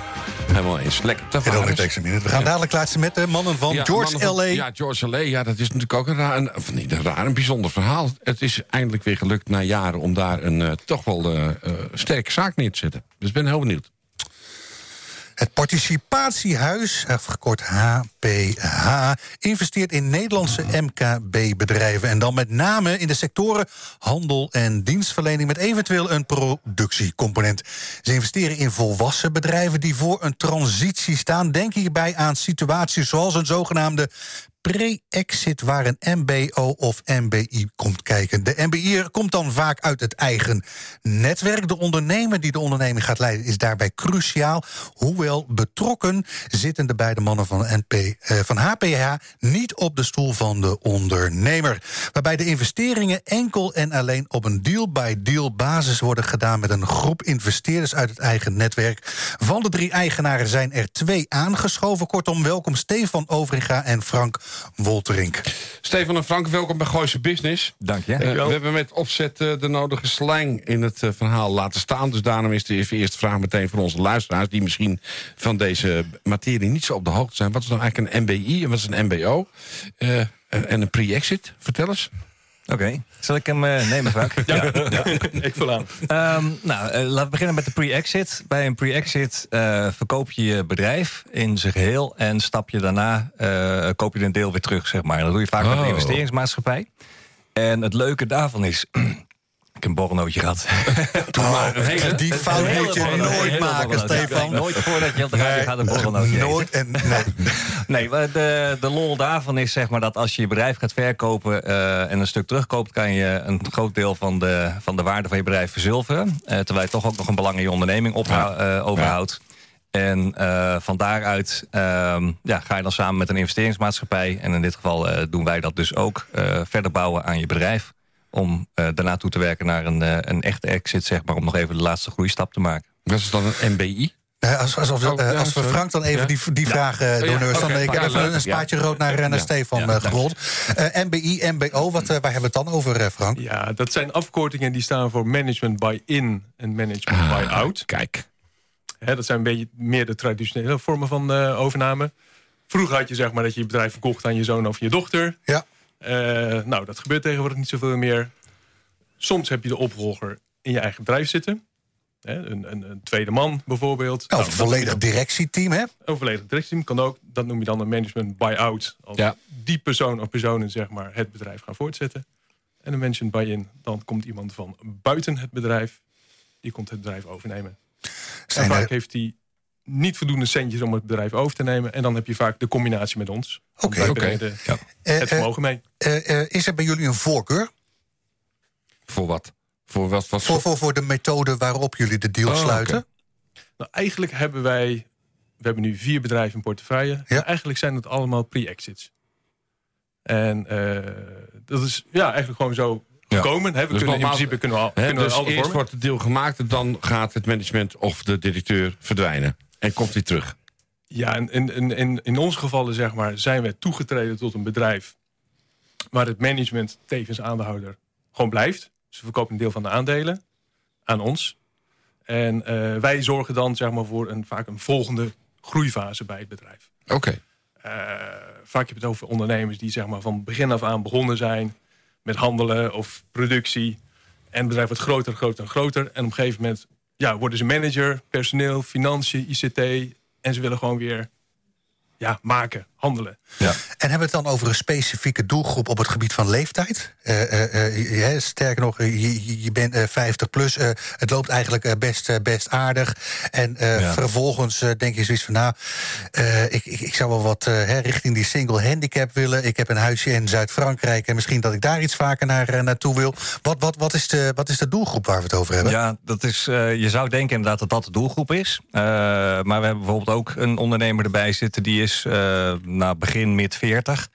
Helemaal eens. Lekker Tavares. We gaan dadelijk laatste met de mannen van ja, George mannen van, L.A. Ja, George L.A. Ja, dat is natuurlijk ook een raar, een, of niet een raar, een bijzonder verhaal. Het is eindelijk weer gelukt na jaren om daar een uh, toch wel uh, uh, sterke zaak neer te zetten. Dus ik ben heel benieuwd. Het Participatiehuis, afgekort HPH, investeert in Nederlandse MKB-bedrijven. En dan met name in de sectoren handel en dienstverlening... met eventueel een productiecomponent. Ze investeren in volwassen bedrijven die voor een transitie staan. Denk hierbij aan situaties zoals een zogenaamde pre-exit waar een MBO of MBI komt kijken. De MBI'er komt dan vaak uit het eigen netwerk. De ondernemer die de onderneming gaat leiden is daarbij cruciaal. Hoewel betrokken zitten de beide mannen van, NP, eh, van HPH niet op de stoel van de ondernemer. Waarbij de investeringen enkel en alleen op een deal-by-deal basis worden gedaan met een groep investeerders uit het eigen netwerk. Van de drie eigenaren zijn er twee aangeschoven. Kortom, welkom Stefan Overinga en Frank Wolterink. Stefan en Frank, welkom bij Gooise Business. Dank je. Uh, we hebben met opzet uh, de nodige slang in het uh, verhaal laten staan. Dus daarom is de eerste vraag meteen voor onze luisteraars... die misschien van deze materie niet zo op de hoogte zijn. Wat is nou eigenlijk een MBI en wat is een MBO? en een pre-exit? Vertel eens. Oké, zal ik hem uh, nemen, Frank? <laughs> ja, ja, <laughs> ik vul aan. Um, nou, uh, laten we beginnen met de pre-exit. Bij een pre-exit uh, verkoop je je bedrijf in zijn geheel... en stap je daarna, koop je een deel weer terug, zeg maar. Dat doe je vaak oh. met een investeringsmaatschappij. En het leuke daarvan is... <clears throat> Ik heb een borrelnootje gehad. <laughs> hele, die fout moet je nooit maken, Stefan. Nooit voordat je op de radio gaat een borrelnootje Nooit en nee. <laughs> nee, de, de lol daarvan is zeg maar dat als je je bedrijf gaat verkopen... Uh, en een stuk terugkoopt... kan je een groot deel van de, van de waarde van je bedrijf verzilveren. Uh, terwijl je toch ook nog een belang in je onderneming op, ja. uh, overhoudt. Ja. En van daaruit ehm, ja, ga je dan samen met een investeringsmaatschappij... en in dit geval doen wij dat dus ook... verder bouwen aan je bedrijf om uh, daarna toe te werken naar een, uh, een echte exit, zeg maar, om nog even de laatste groeistap te maken. Dat is dan een MBI? Uh, als, alsof, oh, ja, als we Frank dan even ja? die, die vraag uh, doen. Ja, okay, dan, ik heb even een spaatje rood naar, naar Stefan uh, gerold. MBI, MBO, wat, waar hebben we het dan over, Frank? Ja, dat zijn afkortingen die staan voor Management Buy-in en Management ah, Buy-out. Kijk. Hè, dat zijn een beetje meer de traditionele vormen van overname. Vroeger had je zeg maar dat je je bedrijf verkocht aan je zoon of je dochter. Ja. Uh, nou, dat gebeurt tegenwoordig niet zoveel meer. Soms heb je de opvolger in je eigen bedrijf zitten. Hè, een, een, een, tweede man bijvoorbeeld. Nou, een volledig directieteam, hè? Een volledig directieteam kan ook. Dat noem je dan een management buy-out. Als ja. die persoon of personen zeg maar, het bedrijf gaan voortzetten. En een management buy-in, dan komt iemand van buiten het bedrijf. Die komt het bedrijf overnemen. Zijn en vaak er... heeft hij niet voldoende centjes om het bedrijf over te nemen. En dan heb je vaak de combinatie met ons. Oké, oké. Ja. Het vermogen mee. Uh, uh, is er bij jullie een voorkeur? Voor wat? Voor, wat, wat voor, voor, voor de methode waarop jullie de deal oh, sluiten? Okay. Nou, eigenlijk hebben wij... We hebben nu vier bedrijven in portefeuille. Ja. Eigenlijk zijn het allemaal pre-exits. En uh, dat is ja, eigenlijk gewoon zo gekomen. Ja. We dus kunnen, in principe kunnen we, al, he, kunnen dus we al eerst wordt het deal gemaakt... en dan gaat het management of de directeur verdwijnen. En komt hij terug. Ja, in, in, in, in ons gevallen zeg maar, zijn we toegetreden tot een bedrijf... waar het management tevens aandeelhouder gewoon blijft. Ze verkopen een deel van de aandelen aan ons. En uh, wij zorgen dan zeg maar, voor een, vaak een volgende groeifase bij het bedrijf. Oké. Okay. Uh, vaak heb je het over ondernemers die zeg maar, van begin af aan begonnen zijn... met handelen of productie. En het bedrijf wordt groter, groter en groter. En op een gegeven moment ja, worden ze manager, personeel, financiën, ICT... En ze willen gewoon weer ja, maken, handelen. Ja. En hebben we het dan over een specifieke doelgroep op het gebied van leeftijd? Uh, uh, sterker nog, je, je bent 50 plus. het loopt eigenlijk best, best aardig. En ja. vervolgens denk je zoiets van... nou, ik, ik, ik, zou wel wat richting die single handicap willen. Ik heb een huisje in Zuid-Frankrijk... en misschien dat ik daar iets vaker naar, naartoe wil. Wat, wat, wat, is de, wat is de doelgroep waar we het over hebben? Ja, dat is, je zou denken inderdaad dat dat de doelgroep is. maar we hebben bijvoorbeeld ook een ondernemer erbij zitten... die is na begin mid 40.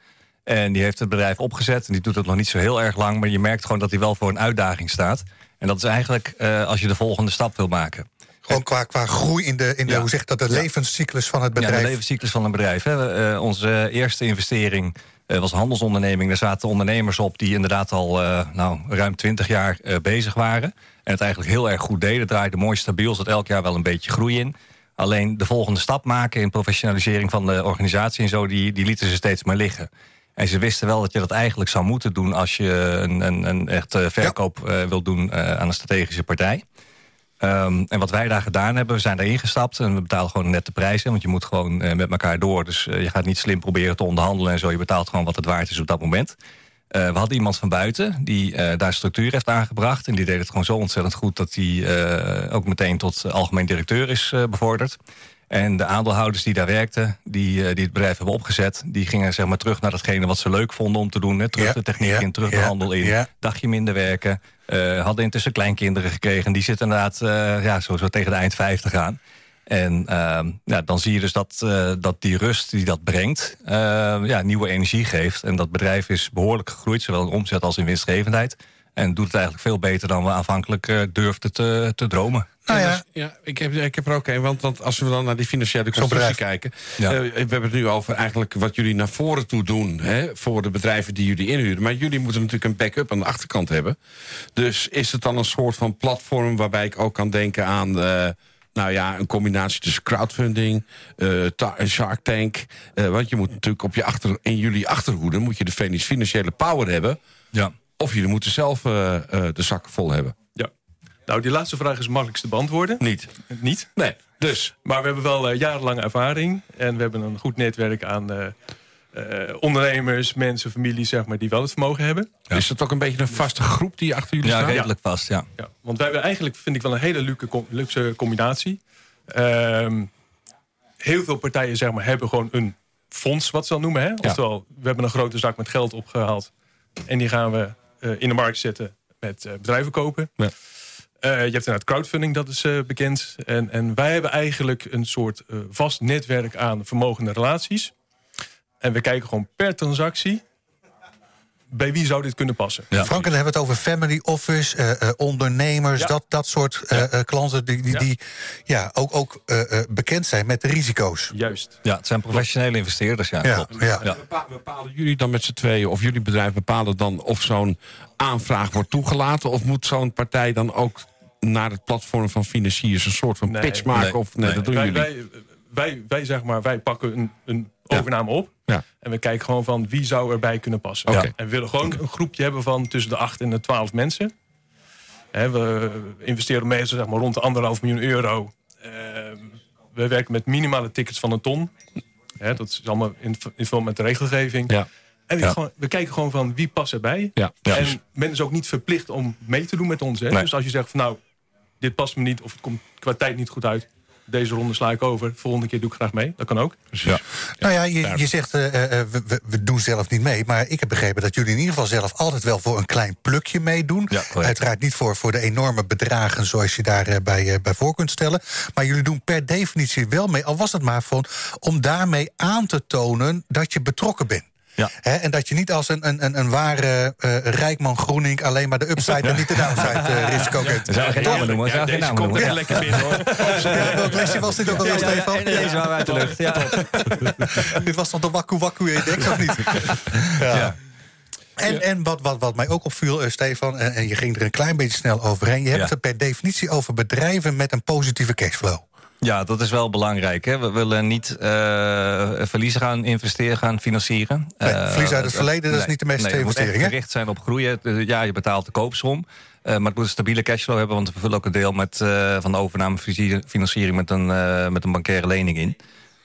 En die heeft het bedrijf opgezet. En die doet het nog niet zo heel erg lang. Maar je merkt gewoon dat hij wel voor een uitdaging staat. En dat is eigenlijk uh, als je de volgende stap wil maken. Gewoon qua, qua groei in de, in de hoe zegt dat, de levenscyclus van het bedrijf. Ja, de levenscyclus van een bedrijf. Hè. Uh, onze eerste investering uh, was handelsonderneming. Daar zaten ondernemers op die inderdaad al nou, ruim 20 jaar bezig waren. En het eigenlijk heel erg goed deden. Draaide mooi stabiel, zat elk jaar wel een beetje groei in. Alleen de volgende stap maken in professionalisering van de organisatie en zo, die, die lieten ze steeds maar liggen. En ze wisten wel dat je dat eigenlijk zou moeten doen als je een, een, een echt verkoop ja. uh, wil doen uh, aan een strategische partij. Um, en wat wij daar gedaan hebben, we zijn daarin gestapt en we betalen gewoon net de prijzen. Want je moet gewoon uh, met elkaar door. Dus je gaat niet slim proberen te onderhandelen en zo. Je betaalt gewoon wat het waard is op dat moment. Uh, we hadden iemand van buiten die uh, daar structuur heeft aangebracht. En die deed het gewoon zo ontzettend goed... dat hij uh, ook meteen tot algemeen directeur is bevorderd. En de aandeelhouders die daar werkten, die, die het bedrijf hebben opgezet... die gingen zeg maar, terug naar datgene wat ze leuk vonden om te doen. Hè. Terug ja, de techniek ja, in, terug de handel in. Dagje minder werken. hadden intussen kleinkinderen gekregen. Die zitten inderdaad ja, zo, zo tegen de eind 50 aan. En uh, ja, dan zie je dus dat, uh, dat die rust die dat brengt... Uh, ja, nieuwe energie geeft. En dat bedrijf is behoorlijk gegroeid, zowel in omzet als in winstgevendheid. En doet het eigenlijk veel beter dan we aanvankelijk uh, durfden te, te dromen. Nou ja, ja ik, heb, ik heb er ook een. Want, want als we dan naar die financiële constructie kijken... Ja. we hebben het nu over eigenlijk wat jullie naar voren toe doen... Hè, voor de bedrijven die jullie inhuren. Maar jullie moeten natuurlijk een backup aan de achterkant hebben. Dus is het dan een soort van platform... waarbij ik ook kan denken aan nou ja, een combinatie tussen crowdfunding, uh, Shark Tank. Uh, want je moet natuurlijk op je achter, in jullie achterhoede... moet je de financiële power hebben... Ja. Of jullie moeten zelf de zakken vol hebben. Ja. Nou, die laatste vraag is het makkelijkste beantwoorden. Niet? Niet. Nee, dus. Maar we hebben wel jarenlange ervaring. En we hebben een goed netwerk aan ondernemers, mensen, families, zeg maar, die wel het vermogen hebben. Is dat ook een beetje een vaste groep die achter jullie ja, staat? Redelijk vast, ja. ja. Want wij hebben eigenlijk, vind ik wel een hele luxe, combinatie. Uh, heel veel partijen zeg maar, hebben gewoon een fonds, wat ze dan noemen. Hè? Oftewel, we hebben een grote zak met geld opgehaald. En die gaan we uh, in de markt zetten met uh, bedrijven kopen. Ja. je hebt inderdaad crowdfunding, dat is bekend. En, en wij hebben eigenlijk een soort vast netwerk aan vermogende relaties. En we kijken gewoon per transactie bij wie zou dit kunnen passen? Ja. Frank, dan hebben we het over family office, uh, uh, ondernemers, dat, dat soort uh, ja. klanten die, die, ja. die ja, ook, ook bekend zijn met de risico's. Juist. Ja, het zijn professionele investeerders, ja. ja, ja. Bepalen jullie dan met z'n tweeën, of jullie bedrijf bepalen dan of zo'n aanvraag wordt toegelaten, of moet zo'n partij dan ook naar het platform van financiers een soort van nee, pitch maken? Nee, of nee, dat doen wij, jullie? Wij, wij, wij, zeg maar, wij pakken een, een overname op. Ja. En we kijken gewoon van wie zou erbij kunnen passen. Okay. En we willen gewoon een groepje hebben van tussen de 8 en de 12 mensen. we investeren meestal zeg maar, rond de anderhalf miljoen euro. Uh, we werken met minimale tickets van een ton. dat is allemaal in, in verband met de regelgeving. Ja. En we, ja. gewoon, we, kijken gewoon van wie past erbij. Ja. En men is ook niet verplicht om mee te doen met ons. Hè? Nee. Dus als je zegt van nou, dit past me niet of het komt qua tijd niet goed uit deze ronde sla ik over. Volgende keer doe ik graag mee. Dat kan ook. Ja. Nou ja, je, je zegt uh, we, we, doen zelf niet mee. Maar ik heb begrepen dat jullie in ieder geval zelf altijd wel voor een klein plukje meedoen. Ja, Uiteraard niet voor, voor de enorme bedragen zoals je daarbij bij, uh, bij voor kunt stellen. Maar jullie doen per definitie wel mee. Al was het maar van om daarmee aan te tonen dat je betrokken bent. Ja. He, en dat je niet als een, een, een ware uh, Rijkman Groening alleen maar de upside ja. en niet de downside uh, risico kent. Zou geen namen noemen. Ja, deze namen komt noemen. lekker binnen hoor. ja, welk lesje was dit ook alweer, ja, Stefan? Ja, deze waren uit de lucht. Ja. dit was dan de wakku wakku index, of niet? ja. En, en wat, wat, wat mij ook opviel, uh, Stefan, en, en je ging er een klein beetje snel overheen... je hebt het per definitie over bedrijven met een positieve cashflow. Ja, dat is wel belangrijk. Hè? We willen niet uh, verliezen gaan investeren, gaan financieren. Nee, verlies uit het uh, verleden, dat is niet de meeste nee, investering. Het moet gericht zijn op groeien. Ja, je betaalt de koopsom. Uh, maar het moet een stabiele cashflow hebben... want we vullen ook een deel met, van de overnamefinanciering... met een, met een bankaire lening in.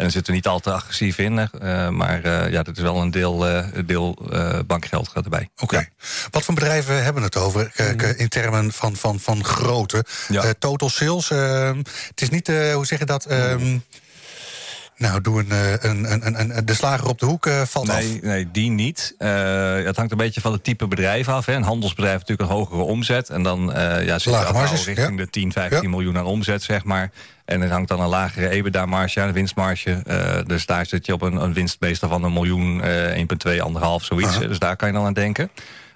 En daar zitten we niet al te agressief in. Uh, maar uh, ja, dat is wel een deel, uh, deel bankgeld gaat erbij. Oké. Okay. Ja. Wat voor bedrijven hebben het over in termen van, van, van grootte? Ja. total sales. ehm, het is niet, hoe zeg je dat? Um, nou, doe een, een, een, een, een, de slager op de hoek uh, valt nee, af. Nee, die niet. Uh, het hangt een beetje van het type bedrijf af. Hè. Een handelsbedrijf heeft natuurlijk een hogere omzet. En dan uh, ja, zit je al richting ja. de 10, 15 ja. miljoen aan omzet, zeg maar. En het hangt dan een lagere EBITDA-marge, een winstmarge. Dus daar zit je op een, een van een miljoen, uh, 1,2, 1,5, zoiets. Dus daar kan je dan aan denken.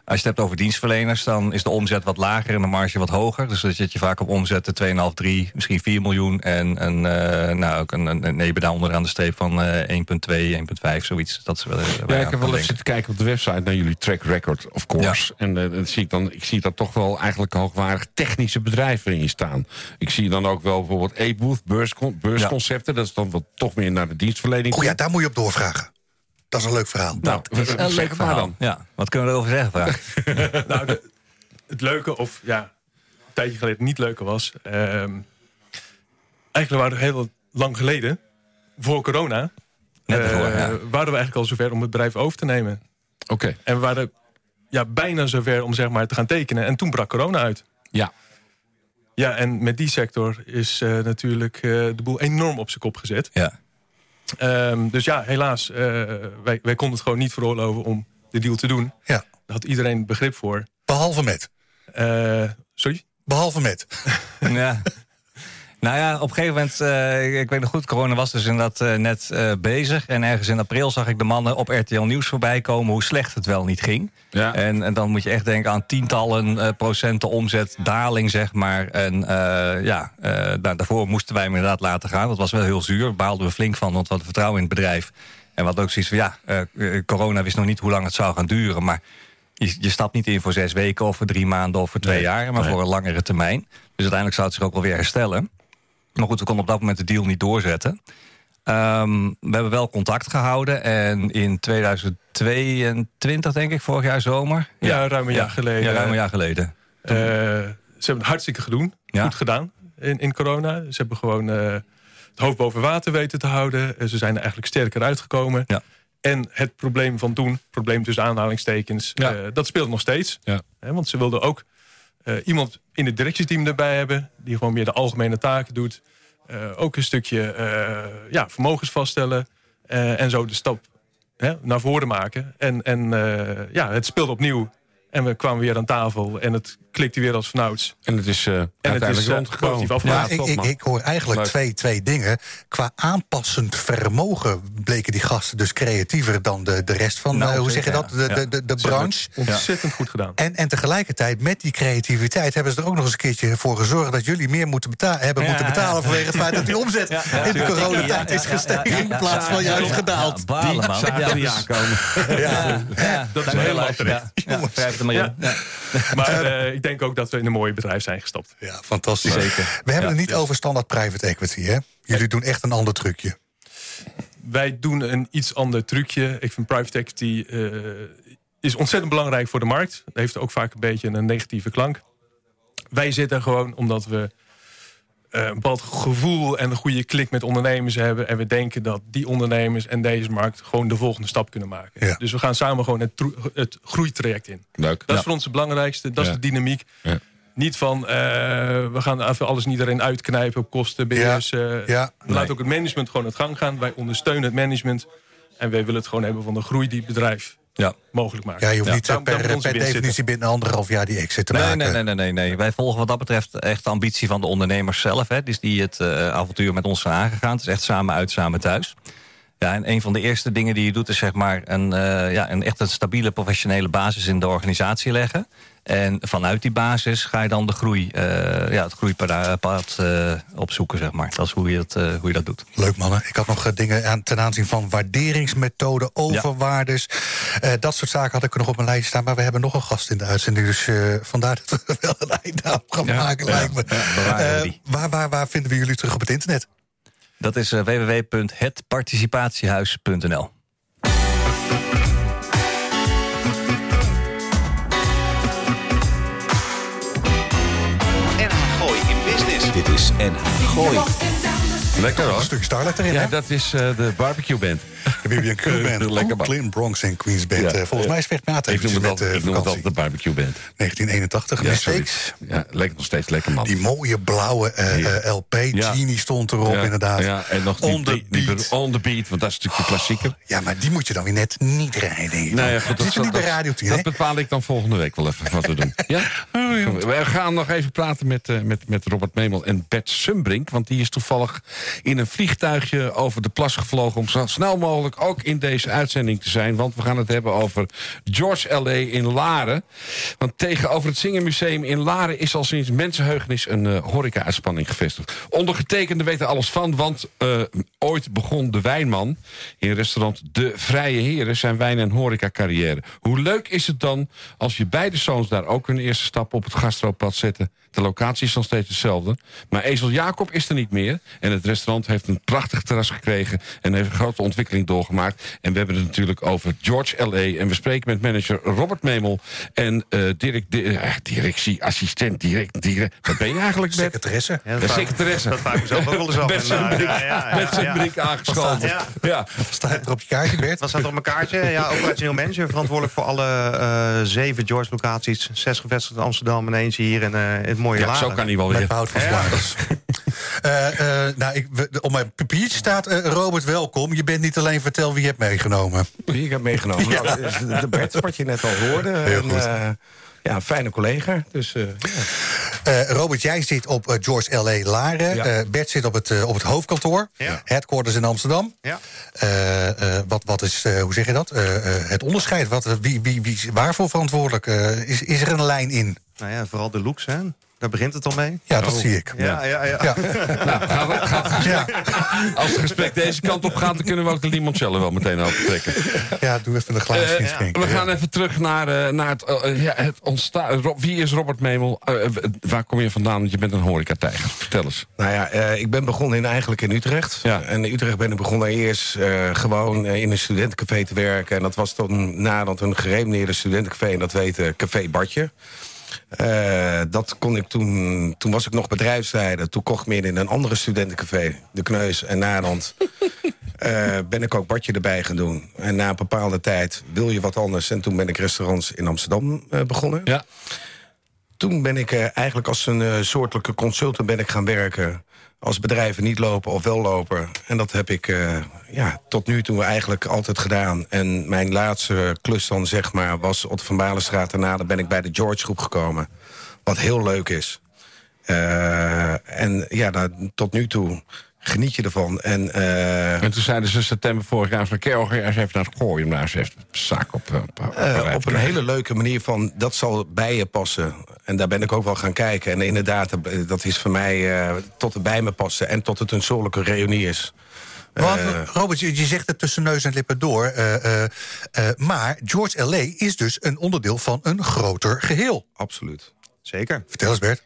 Als je het hebt over dienstverleners, dan is de omzet wat lager en de marge wat hoger. Dus dan zit je vaak op omzetten 2,5, 3, misschien 4 miljoen. En een, uh, nou, ook een, een EBITDA onderaan de streep van uh, 1,2, 1,5, zoiets. Dat is wel, ja, ik heb wel even zitten kijken op de website naar jullie track record, of course. Ja. En uh, dan zie ik, dan, ik zie daar toch wel eigenlijk hoogwaardig technische bedrijven in staan. Ik zie dan ook wel bijvoorbeeld e-booth, beurscon beursconcepten. Ja. Dat is dan wat toch meer naar de dienstverlening. Oh ja, daar moet je op doorvragen. Dat is een leuk verhaal. Nou, dat is een leuk verhaal. Dan. Ja, wat kunnen we erover zeggen, vraag? <laughs> <laughs> nou, de, het leuke, of ja, een tijdje geleden niet leuke was... Um, eigenlijk waren we heel lang geleden, voor corona... Net ervoor, uh, ja. waren we eigenlijk al zover om het bedrijf over te nemen. Oké. Okay. En we waren ja, bijna zover om zeg maar, te gaan tekenen. En toen brak corona uit. Ja. Ja, en met die sector is uh, natuurlijk uh, de boel enorm op zijn kop gezet. Ja. Um, dus ja, helaas, uh, wij, wij konden het gewoon niet veroorloven om de deal te doen. Ja. Daar had iedereen begrip voor. Behalve met? Uh, sorry? Behalve met? <laughs> ja. Nou ja, op een gegeven moment, uh, ik weet nog goed, corona was dus inderdaad uh, net uh, bezig. En ergens in april zag ik de mannen op RTL Nieuws voorbij komen hoe slecht het wel niet ging. Ja. En, en dan moet je echt denken aan tientallen procenten omzetdaling, zeg maar. En ja, daar, daarvoor moesten wij hem inderdaad laten gaan. Dat was wel heel zuur, baalden we flink van, want we hadden vertrouwen in het bedrijf. En wat ook zoiets van, ja, corona wist nog niet hoe lang het zou gaan duren, maar... Je, je, stapt niet in voor zes weken of voor drie maanden of voor twee nee, jaar... maar nee. voor een langere termijn. Dus uiteindelijk zou het zich ook wel weer herstellen. Maar goed, we konden op dat moment de deal niet doorzetten. Ehm, we hebben wel contact gehouden. En in 2022, denk ik, vorig jaar zomer. Ja, ruim een jaar geleden. Ja, ruim een jaar geleden. Uh, ze hebben het hartstikke gedoen. Goed gedaan in, in corona. Ze hebben gewoon uh, het hoofd boven water weten te houden. ze zijn er eigenlijk sterker uitgekomen. Ja. En het probleem van toen, probleem tussen aanhalingstekens, dat speelt nog steeds. Ja. want ze wilden ook iemand in het directiesteam erbij hebben... die gewoon meer de algemene taken doet. ook een stukje ja, vermogens vaststellen. en zo de stap hè, naar voren maken. En, en ja, het speelt opnieuw. En we kwamen weer aan tafel en het klikte weer als vanouds. En het is uh, en uiteindelijk het is, rondgekomen. Ja, ik, ik, ik, hoor eigenlijk twee, twee dingen. Qua aanpassend vermogen bleken die gasten dus creatiever dan de, de rest van, nou, uh, hoe zeg je dat, de, de, de, de branche. Ontzettend goed gedaan. En, en tegelijkertijd, met die creativiteit, hebben ze er ook nog eens een keertje voor gezorgd dat jullie meer moeten betalen, hebben moeten betalen vanwege het feit dat die omzet <laughs> in de coronatijd is gestegen in plaats van juist gedaald. Balen, man. Die aankomen. Ja, dat is heel lastig. Maar ik denk ook dat we in een mooi bedrijf zijn gestapt. Ja, fantastisch. Zeker. We hebben het niet over standaard private equity, hè? Jullie doen echt een ander trucje. Wij doen een iets ander trucje. Ik vind private equity uh, is ontzettend belangrijk voor de markt. Dat heeft ook vaak een beetje een negatieve klank. Wij zitten gewoon omdat we uh, een bepaald gevoel en een goede klik met ondernemers hebben. En we denken dat die ondernemers en deze markt gewoon de volgende stap kunnen maken. Ja. Dus we gaan samen gewoon het, het groeitraject in. Leuk. Dat is voor ons het belangrijkste. Dat is de dynamiek. Niet van, uh, we gaan even alles niet erin uitknijpen op kosten, beheers. Uh, ja. Laat ook het management gewoon het gang gaan. Wij ondersteunen het management. En wij willen het gewoon hebben van de groei die het bedrijf ja. mogelijk maken. Ja, je hoeft niet per, per, per definitie binnen anderhalf jaar die exit te nee, maken. Nee, nee, nee, nee, nee. Wij volgen wat dat betreft echt de ambitie van de ondernemers zelf. Hè, dus die het uh, avontuur met ons zijn aangegaan. Het is echt samen uit, samen thuis. Ja, en een van de eerste dingen die je doet is zeg maar een, uh, ja, een echt een stabiele professionele basis in de organisatie leggen. En vanuit die basis ga je dan de groei, uh, ja, het groeipad uh, opzoeken, zeg maar. Dat is hoe je dat, uh, hoe je dat doet. Leuk mannen. Ik had nog dingen aan, ten aanzien van waarderingsmethoden, overwaardes. Ja. dat soort zaken had ik er nog op mijn lijst staan. Maar we hebben nog een gast in de uitzending. Dus vandaar dat we <laughs> wel een einde aan gaan ja, maken, lijkt me. waar, waar, waar vinden we jullie terug op het internet? Dat is www.hetparticipatiehuis.nl. Dit is En Gooi. Lekker hoor. Een stuk Starlight erin, Ja, hè? dat is uh, de barbecue band. De BB&Q <laughs> band. Lekker Brooklyn, Bronx en Queens band. Ja, uh, volgens mij is Maat Ik noem het altijd, ik noem het altijd de barbecue band. 1981, ja. Ja, lekker nog steeds lekker man. Die mooie blauwe uh, LP. Genie stond erop inderdaad. Ja, en nog die, on the die, beat. on the beat, want dat is natuurlijk de klassieker. Oh, ja, maar die moet je dan weer net niet rijden. Nou ja, goed, dat is niet bij Radio 10, Dat bepaal ik dan volgende week wel even wat we doen. Ja? <laughs> Oh, ja. We gaan nog even praten met, uh, met, met Robert Memel en Bert Sumbrink. Want die is toevallig in een vliegtuigje over de plas gevlogen... om zo snel mogelijk ook in deze uitzending te zijn. Want we gaan het hebben over George L.A. in Laren. Want tegenover het Zingermuseum in Laren... is al sinds mensenheugenis een uh, horeca-uitspanning gevestigd. Ondergetekende weten alles van, want uh, ooit begon de wijnman... in restaurant De Vrije Heren zijn wijn- en horeca-carrière. Hoe leuk is het dan als je beide zoons daar ook hun eerste stap op het gastropad zetten... De locatie is nog steeds hetzelfde. Maar Ezel Jacob is er niet meer. En het restaurant heeft een prachtig terras gekregen... en heeft een grote ontwikkeling doorgemaakt. En we hebben het natuurlijk over George L.A. En we spreken met manager Robert Memel... en uh, direct, di uh, directie, assistent, direct, direct... Wat ben je eigenlijk, Bert? Secretaresse. Ja, de secretaresse. Dat vraag ik mezelf ook wel eens af. Bert Sundbrink ja, ja, ja, Sundbrink aangeschoven. Ja. Ja. Staat er op je kaartje, Bert? Wat staat er op mijn kaartje? Ja, operationeel manager. Verantwoordelijk voor alle uh, zeven George-locaties. Zes gevestigd in Amsterdam en eentje hier in uh, het mooie ja, Laren. Zo kan hij wel Met weer. Bout van Sluiters. Uh, uh, nou, ik, we, op mijn papiertje staat uh, Robert, welkom. Je bent niet alleen vertel wie je hebt meegenomen. Wie ik heb meegenomen? ja. nou, is de Bert, wat je net al hoorde. Heel en, goed. ja, een fijne collega. Dus, ja. Uh, Robert, jij zit op uh, George L.A. Laren. Ja. Uh, Bert zit op het, op het hoofdkantoor. Ja. Headquarters in Amsterdam. Ja. wat, wat is, hoe zeg je dat? het onderscheid. Wat, wie, wie, wie is waarvoor verantwoordelijk? is, is er een lijn in? Nou ja, vooral de looks, hè. Daar begint het al mee. Ja, dat zie ik. Ja, ja, ja. Ja. <laughs> Nou, gaat, het- gaat het gesprek- Als het gesprek deze kant op gaat, dan kunnen we ook de limoncello wel meteen opentrekken. Ja, doe even een glaasje inschenken. we ja. gaan even terug naar, eh, naar het, eh, ja, het ontstaan. Rob, wie is Robert Memel? Waar kom je vandaan? Want je bent een horecatijger. Vertel eens. Nou ja, eh, ik ben begonnen in, eigenlijk in Utrecht. Ja. En in Utrecht ben ik begonnen eerst eh, gewoon in een studentencafé te werken. En dat was toen nadat een gerenommeerde studentencafé. En dat heette Café Bartje. Eh, dat kon ik toen... Toen was ik nog bedrijfsleider. Toen kocht ik meer in een andere studentencafé. De Kneus en Naland. <laughs> Eh, ben ik ook Bartje erbij gaan doen. En na een bepaalde tijd wil je wat anders. En toen ben ik restaurants in Amsterdam eh, begonnen. Ja. Toen ben ik eh, eigenlijk als een eh, soortelijke consultant ben ik gaan werken. Als bedrijven niet lopen of wel lopen. En dat heb ik eh, ja, tot nu toe eigenlijk altijd gedaan. En mijn laatste klus dan zeg maar was Otto van Balenstraat. Daarna ben ik bij de George groep gekomen. Wat heel leuk is. En ja, tot nu toe geniet je ervan. En, eh, En toen zeiden ze september vorig jaar van... Kerel, ga eens even naar het gooien om daar eens even zaak op, eh, op, op, Eh, op een hele leuke manier van, dat zal bij je passen. En daar ben ik ook wel gaan kijken. En inderdaad, dat is voor mij eh, tot het bij me passen... en tot het een soortelijke reunie is. Want, Robert, je, je zegt het tussen neus en lippen door. eh, eh, eh, maar George L.A. is dus een onderdeel van een groter geheel. absoluut. Zeker. Vertel eens, Bert.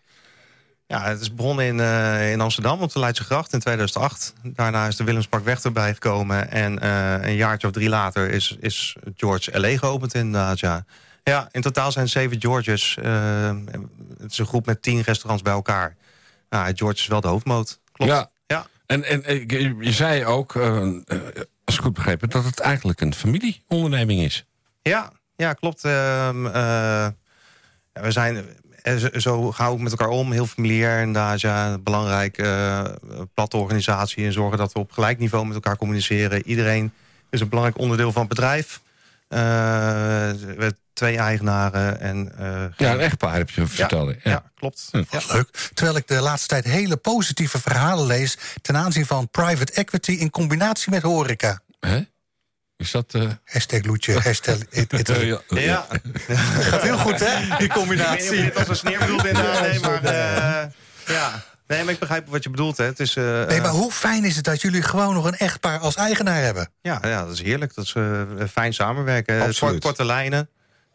Ja, het is begonnen in, eh, in Amsterdam op de Leidse Gracht in 2008. Daarna is de Willemsparkweg erbij gekomen. En eh, een jaartje of drie later is, is George L.A. geopend inderdaad, ja. Ja, in totaal zijn zeven Georges. eh, het is een groep met tien restaurants bij elkaar. Ja, George is wel de hoofdmoot. Klopt. Ja. ja. En, en je zei ook, als ik goed begrepen... dat het eigenlijk een familieonderneming is. Ja, ja klopt. Ehm, eh, we zijn zo- we ook met elkaar om. Heel familiair inderdaad. Ja, belangrijk. eh, platte organisatie. En zorgen dat we op gelijk niveau met elkaar communiceren. Iedereen is een belangrijk onderdeel van het bedrijf. Eh, we hebben twee eigenaren. En, eh, Ja, een echtpaar heb je verteld. ja, Ja. klopt. Hm. Ja. Leuk. Terwijl ik de laatste tijd hele positieve verhalen lees... ten aanzien van private equity in combinatie met horeca. Hè? Is dat... eh, Hashtag Loetje, hashtag <laughs> it, it- eh, ja, Ja, Gaat heel goed, hè, die ik weet niet of combinatie. je dit als een sneer bedoelt inderdaad. Nee, maar, eh, ja. nee, maar ik begrijp wat je bedoelt. Hè. Het is, eh, Nee, maar hoe fijn is het dat jullie gewoon nog een echtpaar als eigenaar hebben? Ja, ja, dat is heerlijk. Dat is eh, fijn samenwerken. Absoluut. Korte, lijnen.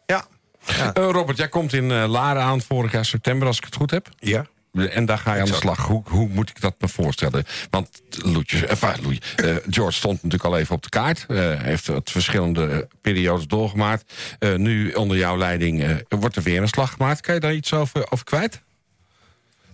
Ja. Eh, Robert, jij komt in eh, Laren aan vorig jaar september, als ik het goed heb. Ja. En daar ga je aan de slag. Hoe, hoe moet ik dat me voorstellen? Want Loetje, eh, enfin, Loetje, eh, George stond natuurlijk al even op de kaart. Eh, heeft het verschillende periodes doorgemaakt. Nu onder jouw leiding wordt er weer een slag gemaakt. Kan je daar iets over, over kwijt?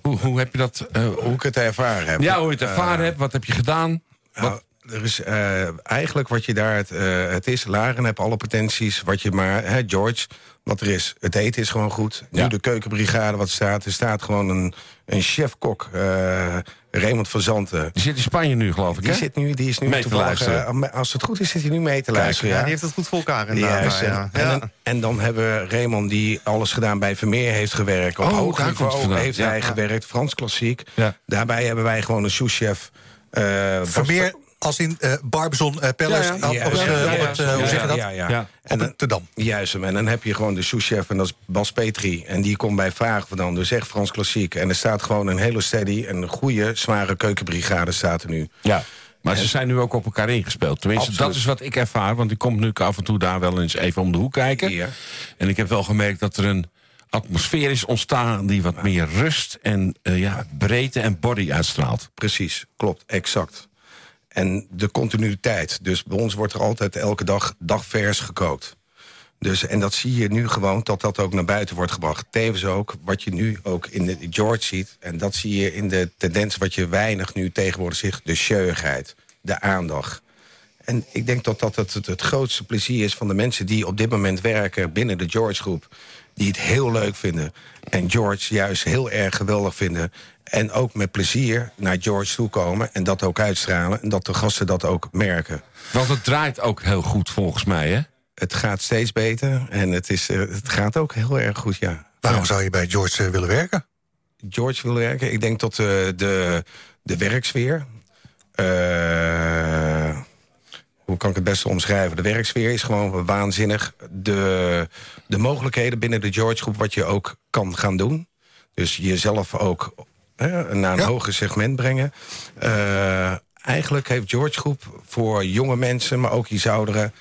Hoe, hoe heb je dat... Hoe ik het ervaren heb. ja, hoe je het ervaren hebt. Wat heb je gedaan? Nou, er is eh, eigenlijk wat je daar... Het, eh, het is, Laren heb alle potenties. Wat je maar... Hè, George, wat er is. Het eten is gewoon goed. Ja. Nu de keukenbrigade wat staat. Er staat gewoon een, een chef-kok. eh, Raymond van Zanten. Die zit in Spanje nu, geloof ik, Die, hè? zit nu, die is nu Mee te luisteren. als het goed is, zit hij nu mee te luisteren. Ja, die heeft het goed voor elkaar inderdaad. Ja. en, en, en dan hebben we Raymond die alles gedaan bij Vermeer heeft gewerkt. Op Oh, hoog niveau heeft hij gewerkt. Frans klassiek. Daarbij hebben wij gewoon een souschef. eh Vermeer als in eh Barbizon eh, Palace. Ja, ja. Op, op het, hoe zeg je dat? Ja, ja. Ja. Op En dan, te Dam. juist, en dan heb je gewoon de souschef en dat is Bas Petri. En die komt bij Vragen vandaan, dus echt Frans klassiek. En er staat gewoon een hele steady en een goede, zware keukenbrigade staat er nu. Ja. Maar ze zijn nu ook op elkaar ingespeeld. Tenminste, Absoluut. dat is wat ik ervaar. Want ik kom nu af en toe daar wel eens even om de hoek kijken. Ja. En ik heb wel gemerkt dat er een atmosfeer is ontstaan... die wat meer rust en eh, ja, breedte en body uitstraalt. Precies, klopt, exact. En de continuïteit. Dus bij ons wordt er altijd elke dag dagvers gekookt. Dus, en dat zie je nu gewoon, dat dat ook naar buiten wordt gebracht. Tevens ook, wat je nu ook in de George ziet... en dat zie je in de tendens wat je weinig nu tegenwoordig ziet... de scheurigheid, de aandacht. En ik denk dat dat het, het, het grootste plezier is van de mensen... die op dit moment werken binnen de George-groep... die het heel leuk vinden. En George juist heel erg geweldig vinden. En ook met plezier naar George toe komen... en dat ook uitstralen. En dat de gasten dat ook merken. Want het draait ook heel goed volgens mij, hè? Het gaat steeds beter en het, is, eh, het gaat ook heel erg goed, ja. Waarom zou je bij George eh, willen werken? George wil werken. Ik denk dat eh, de, de werksfeer... eh, hoe kan ik het beste omschrijven? De werksfeer is gewoon waanzinnig. De, de mogelijkheden binnen de George groep... wat je ook kan gaan doen. Dus jezelf ook hè, naar een Ja. hoger segment brengen. Eh, eigenlijk heeft George Groep voor jonge mensen, maar ook iets ouderen...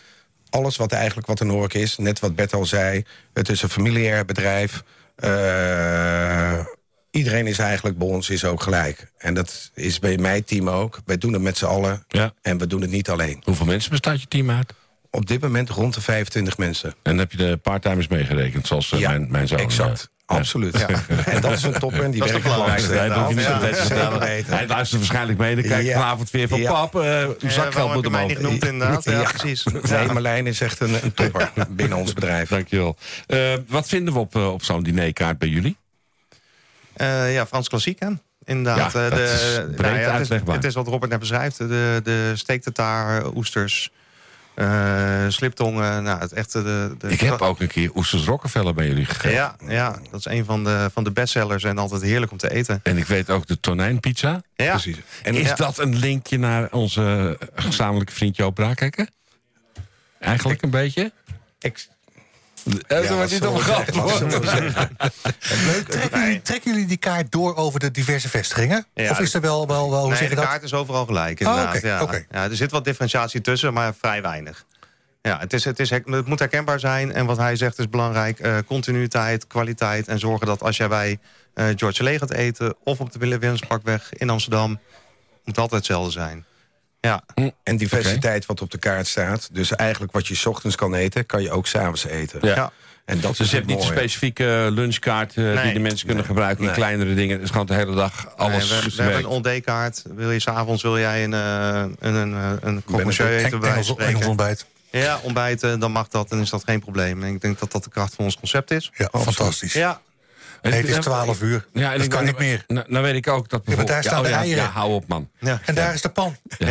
alles wat eigenlijk wat een ork is. Net wat Bert al zei. Het is een familiair bedrijf. Eh, iedereen is eigenlijk bij ons is ook gelijk. En dat is bij mijn team ook. Wij doen het met z'n allen. Ja. En we doen het niet alleen. Hoeveel mensen bestaat je team uit? Op dit moment rond de 25 mensen. En heb je de parttimers meegerekend, zoals eh, Ja, mijn, mijn zoon? exact. Ja. Absoluut. En dat is een topper en die Dat is werkt de het langste. Nee, dat hoef je niet zo Ja, meteen te zeker vertellen. weten. Hij luistert waarschijnlijk mee. Dan kijk ik Ja. vanavond weer van Ja. pap, eh uw Eh, zakgeld moet je omhoog. niet inderdaad? Ja, precies. Nee, Marlijn is echt een, een topper <laughs> binnen ons bedrijf. Dankjewel. Eh wat vinden we op, eh, op zo'n dinerkaart bij jullie? Eh, ja, Frans klassiek, hè? Inderdaad. Ja, eh, de, is nou ja, het, is, het is wat Robert net beschrijft. De, de steektetaar, oesters, eh sliptongen. Nou, het echte... De, de, Ik heb ook een keer oesters Rockefeller bij jullie gegeten. Ja, ja, dat is een van de, van de bestsellers en altijd heerlijk om te eten. En ik weet ook de tonijnpizza. Ja, Precies. En Is Ja. dat een linkje naar onze gezamenlijke vriend Joop Braakhekker? Eigenlijk een beetje? Ik, Ja, er wordt niet om geantwoord. Leuk, Trekken jullie, trekken jullie die kaart door over de diverse vestigingen? Ja, of is er wel, wel, wel hoe nee, zeg de je dat? kaart is overal gelijk. Oh, Inderdaad. oké, ja. oké. Ja, er zit wat differentiatie tussen, maar vrij weinig. Ja, het, is, het, is, het moet herkenbaar zijn. En wat hij zegt is belangrijk. eh, continuïteit, kwaliteit. En zorgen dat als jij bij eh, George Lee gaat eten... of op de Willemsparkweg in Amsterdam... moet altijd hetzelfde zijn. Ja, En diversiteit wat op de kaart staat. Dus eigenlijk wat je 's ochtends kan eten, kan je ook s'avonds eten. Ja. ja. En dat Dus is je hebt niet een specifieke lunchkaart eh, die de mensen kunnen Nee. gebruiken in Nee. kleinere dingen. Het is gewoon de hele dag alles Nee, we, we hebben een all-day-kaart. Wil je s'avonds wil jij een, eh, een, een, een, een ik- eten, bij Engels, ontbijt. Ja, ontbijten, dan mag dat en is dat geen probleem. En ik denk dat dat de kracht van ons concept is. Ja, fantastisch. Ja, Nee, het is 12 uur. Ja, dat ik- kan niet meer. Nou, nou weet ik ook dat maar daar staan oh, de ja, eieren. Ja, hou op man. ja. En daar is de pan. Dat-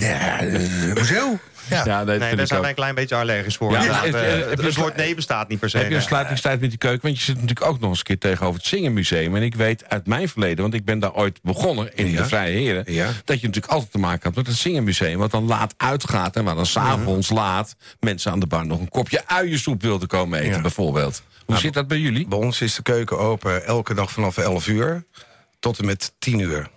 ja, eh, Hoezo? Ja. Ja, nee, dat Nee, vind daar ik zijn ook. wij een klein beetje allergisch voor. Ja, eh, eh, heb je het een woord nee bestaat niet per se. Heb je een nee. sluitingstijd met die keuken? Want je zit natuurlijk ook nog eens een keer tegenover het Zingenmuseum. En ik weet uit mijn verleden, want ik ben daar ooit begonnen in Ja. de Vrije Heren... Ja. dat je natuurlijk altijd te maken had met het Zingenmuseum... wat dan laat uitgaat en waar dan s'avonds laat... mensen aan de bar nog een kopje uiensoep wilden komen eten, Ja. bijvoorbeeld. Hoe zit dat bij jullie? Bij ons is de keuken open elke dag vanaf 11 uur tot en met 10 uur.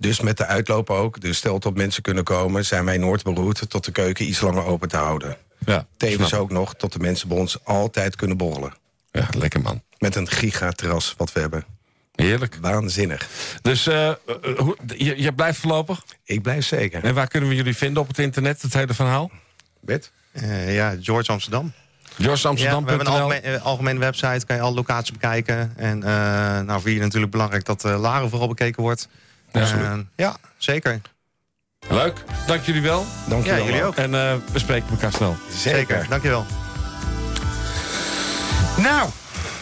Dus met de uitloop ook. Dus stel dat mensen kunnen komen, zijn wij nooit beroerd... tot de keuken iets langer open te houden. Ja, Tevens snap. ook nog tot de mensen bij ons altijd kunnen borrelen. Ja, lekker man. Met een gigaterras wat we hebben. Heerlijk. Waanzinnig. Dus eh, eh, hoe- je, je blijft voorlopig? Ik blijf zeker. En waar kunnen we jullie vinden op het internet, het hele verhaal? Bert? Eh, ja, George Amsterdam. Ja, we hebben een algemeen, algemene website, kan je alle locaties bekijken. En eh nou, voor je natuurlijk belangrijk dat uh, Laren vooral bekeken wordt. Ja, Eh, absoluut. ja, zeker. Leuk, dank jullie wel. Dank je Ja, wel. jullie ook. En eh, we spreken elkaar snel. Zeker, dankjewel. Nou,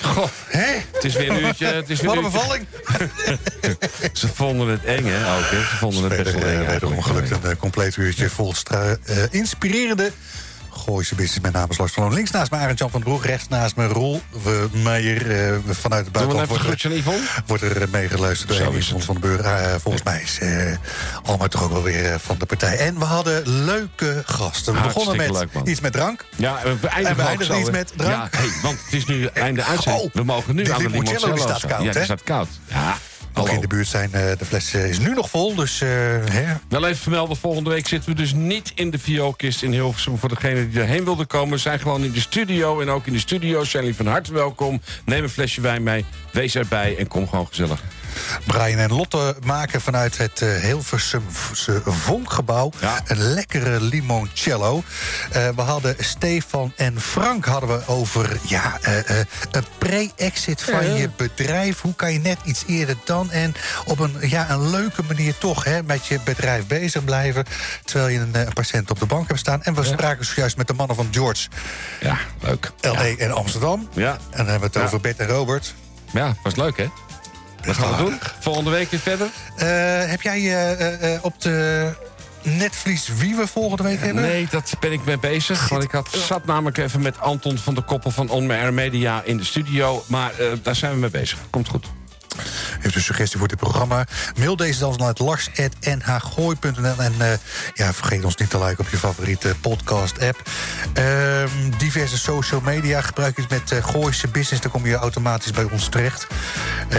Goh, hè? het is weer een uurtje. Het is weer Wat een bevalling. <laughs> Ze vonden het eng, hè? Ook, hè? Ze vonden het best wel eng. Eigenlijk. gelukt een eh, compleet uurtje vol eh, inspirerende Gooise Business. Naam is Lars van Loon. Links naast me Arend Jan van den Broek. Rechts naast me Roel Meijer. eh, vanuit het buitenland wordt er, Yvonne? wordt er eh, meegeluisterd door het. van den Burg. Eh, volgens mij is allemaal toch ook wel weer van de partij. En we hadden leuke gasten. We begonnen met leuk, iets met drank. Ja, we eindigen, En we eindigen iets met drank. Ja, hey, want het is nu einde uitzending. Oh, we mogen nu de aan de limoncello, die staat koud, Ja, die staat koud. Ja, Nog hallo. in de buurt zijn. eh, de fles eh, is nu nog vol. Dus eh, hè, Wel even vermelden, volgende week zitten we dus niet in de vioolkist in Hilversum. Voor degenen die erheen wilden komen, we zijn gewoon in de studio. En ook in de studio zijn jullie van harte welkom. Neem een flesje wijn mee, wees erbij en kom gewoon gezellig. Brian en Lotte maken vanuit het eh, Hilversumse Vonkgebouw... Ja. een lekkere limoncello. Eh, we hadden Stefan en Frank hadden we over ja, eh, eh, een pre-exit van je bedrijf. Hoe kan je net iets eerder dan en op een, ja, een leuke manier toch hè, met je bedrijf bezig blijven... terwijl je een, een patiënt op de bank hebt staan. En we spraken zojuist met de mannen van George, Ja, leuk. L.A. en Amsterdam. Ja, En dan hebben we het over Bert en Robert. ja was leuk hè? Dat gaan we doen. Volgende week weer verder? Eh, heb jij eh, eh, op de netvlies wie we volgende week hebben? Nee, dat ben ik mee bezig. Want ik had, zat namelijk even met Anton van der Koppel van On Air Media in de studio. Maar daar zijn we mee bezig. Komt goed. Heeft een suggestie voor dit programma? Mail deze dan naar lars.nhgooi.nl. En uh, ja, vergeet ons niet te liken op je favoriete podcast-app. Ehm, diverse social media gebruik je met uh, Gooise Business. Dan kom je automatisch bij ons terecht. Uh,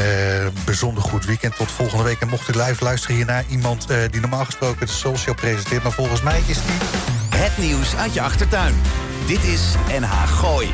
bijzonder goed weekend. Tot volgende week. En mocht u live luisteren hier naar iemand die normaal gesproken de social presenteert. Maar volgens mij is die... Het nieuws uit je achtertuin. Dit is NH Gooi.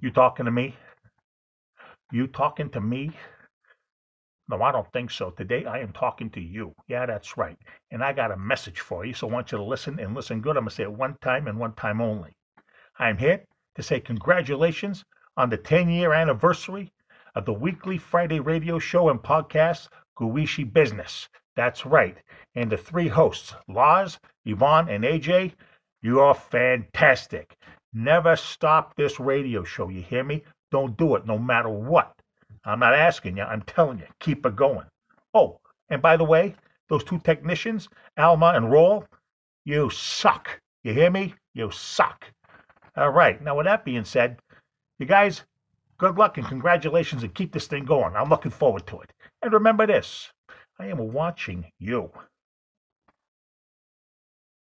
You talking to me? You talking to me? No, I don't think so. Today I am talking to you. Yeah, that's right. And I got a message for you, so I want you to listen and listen good. I'm going to say it one time and one time only. I'm here to say congratulations on the 10 year anniversary of the weekly Friday radio show and podcast, Guishi Business. That's right. And the three hosts, Laz, Yvonne, and AJ, you are fantastic. Never stop this radio show. You hear me? Don't do it no matter what. I'm not asking you, I'm telling you, keep it going. Oh, and by the way, those two technicians, Alma and Roll, you suck. You hear me? You suck. All right. Now, with that being said, you guys, good luck and congratulations and keep this thing going. I'm looking forward to it. And remember this I am watching you.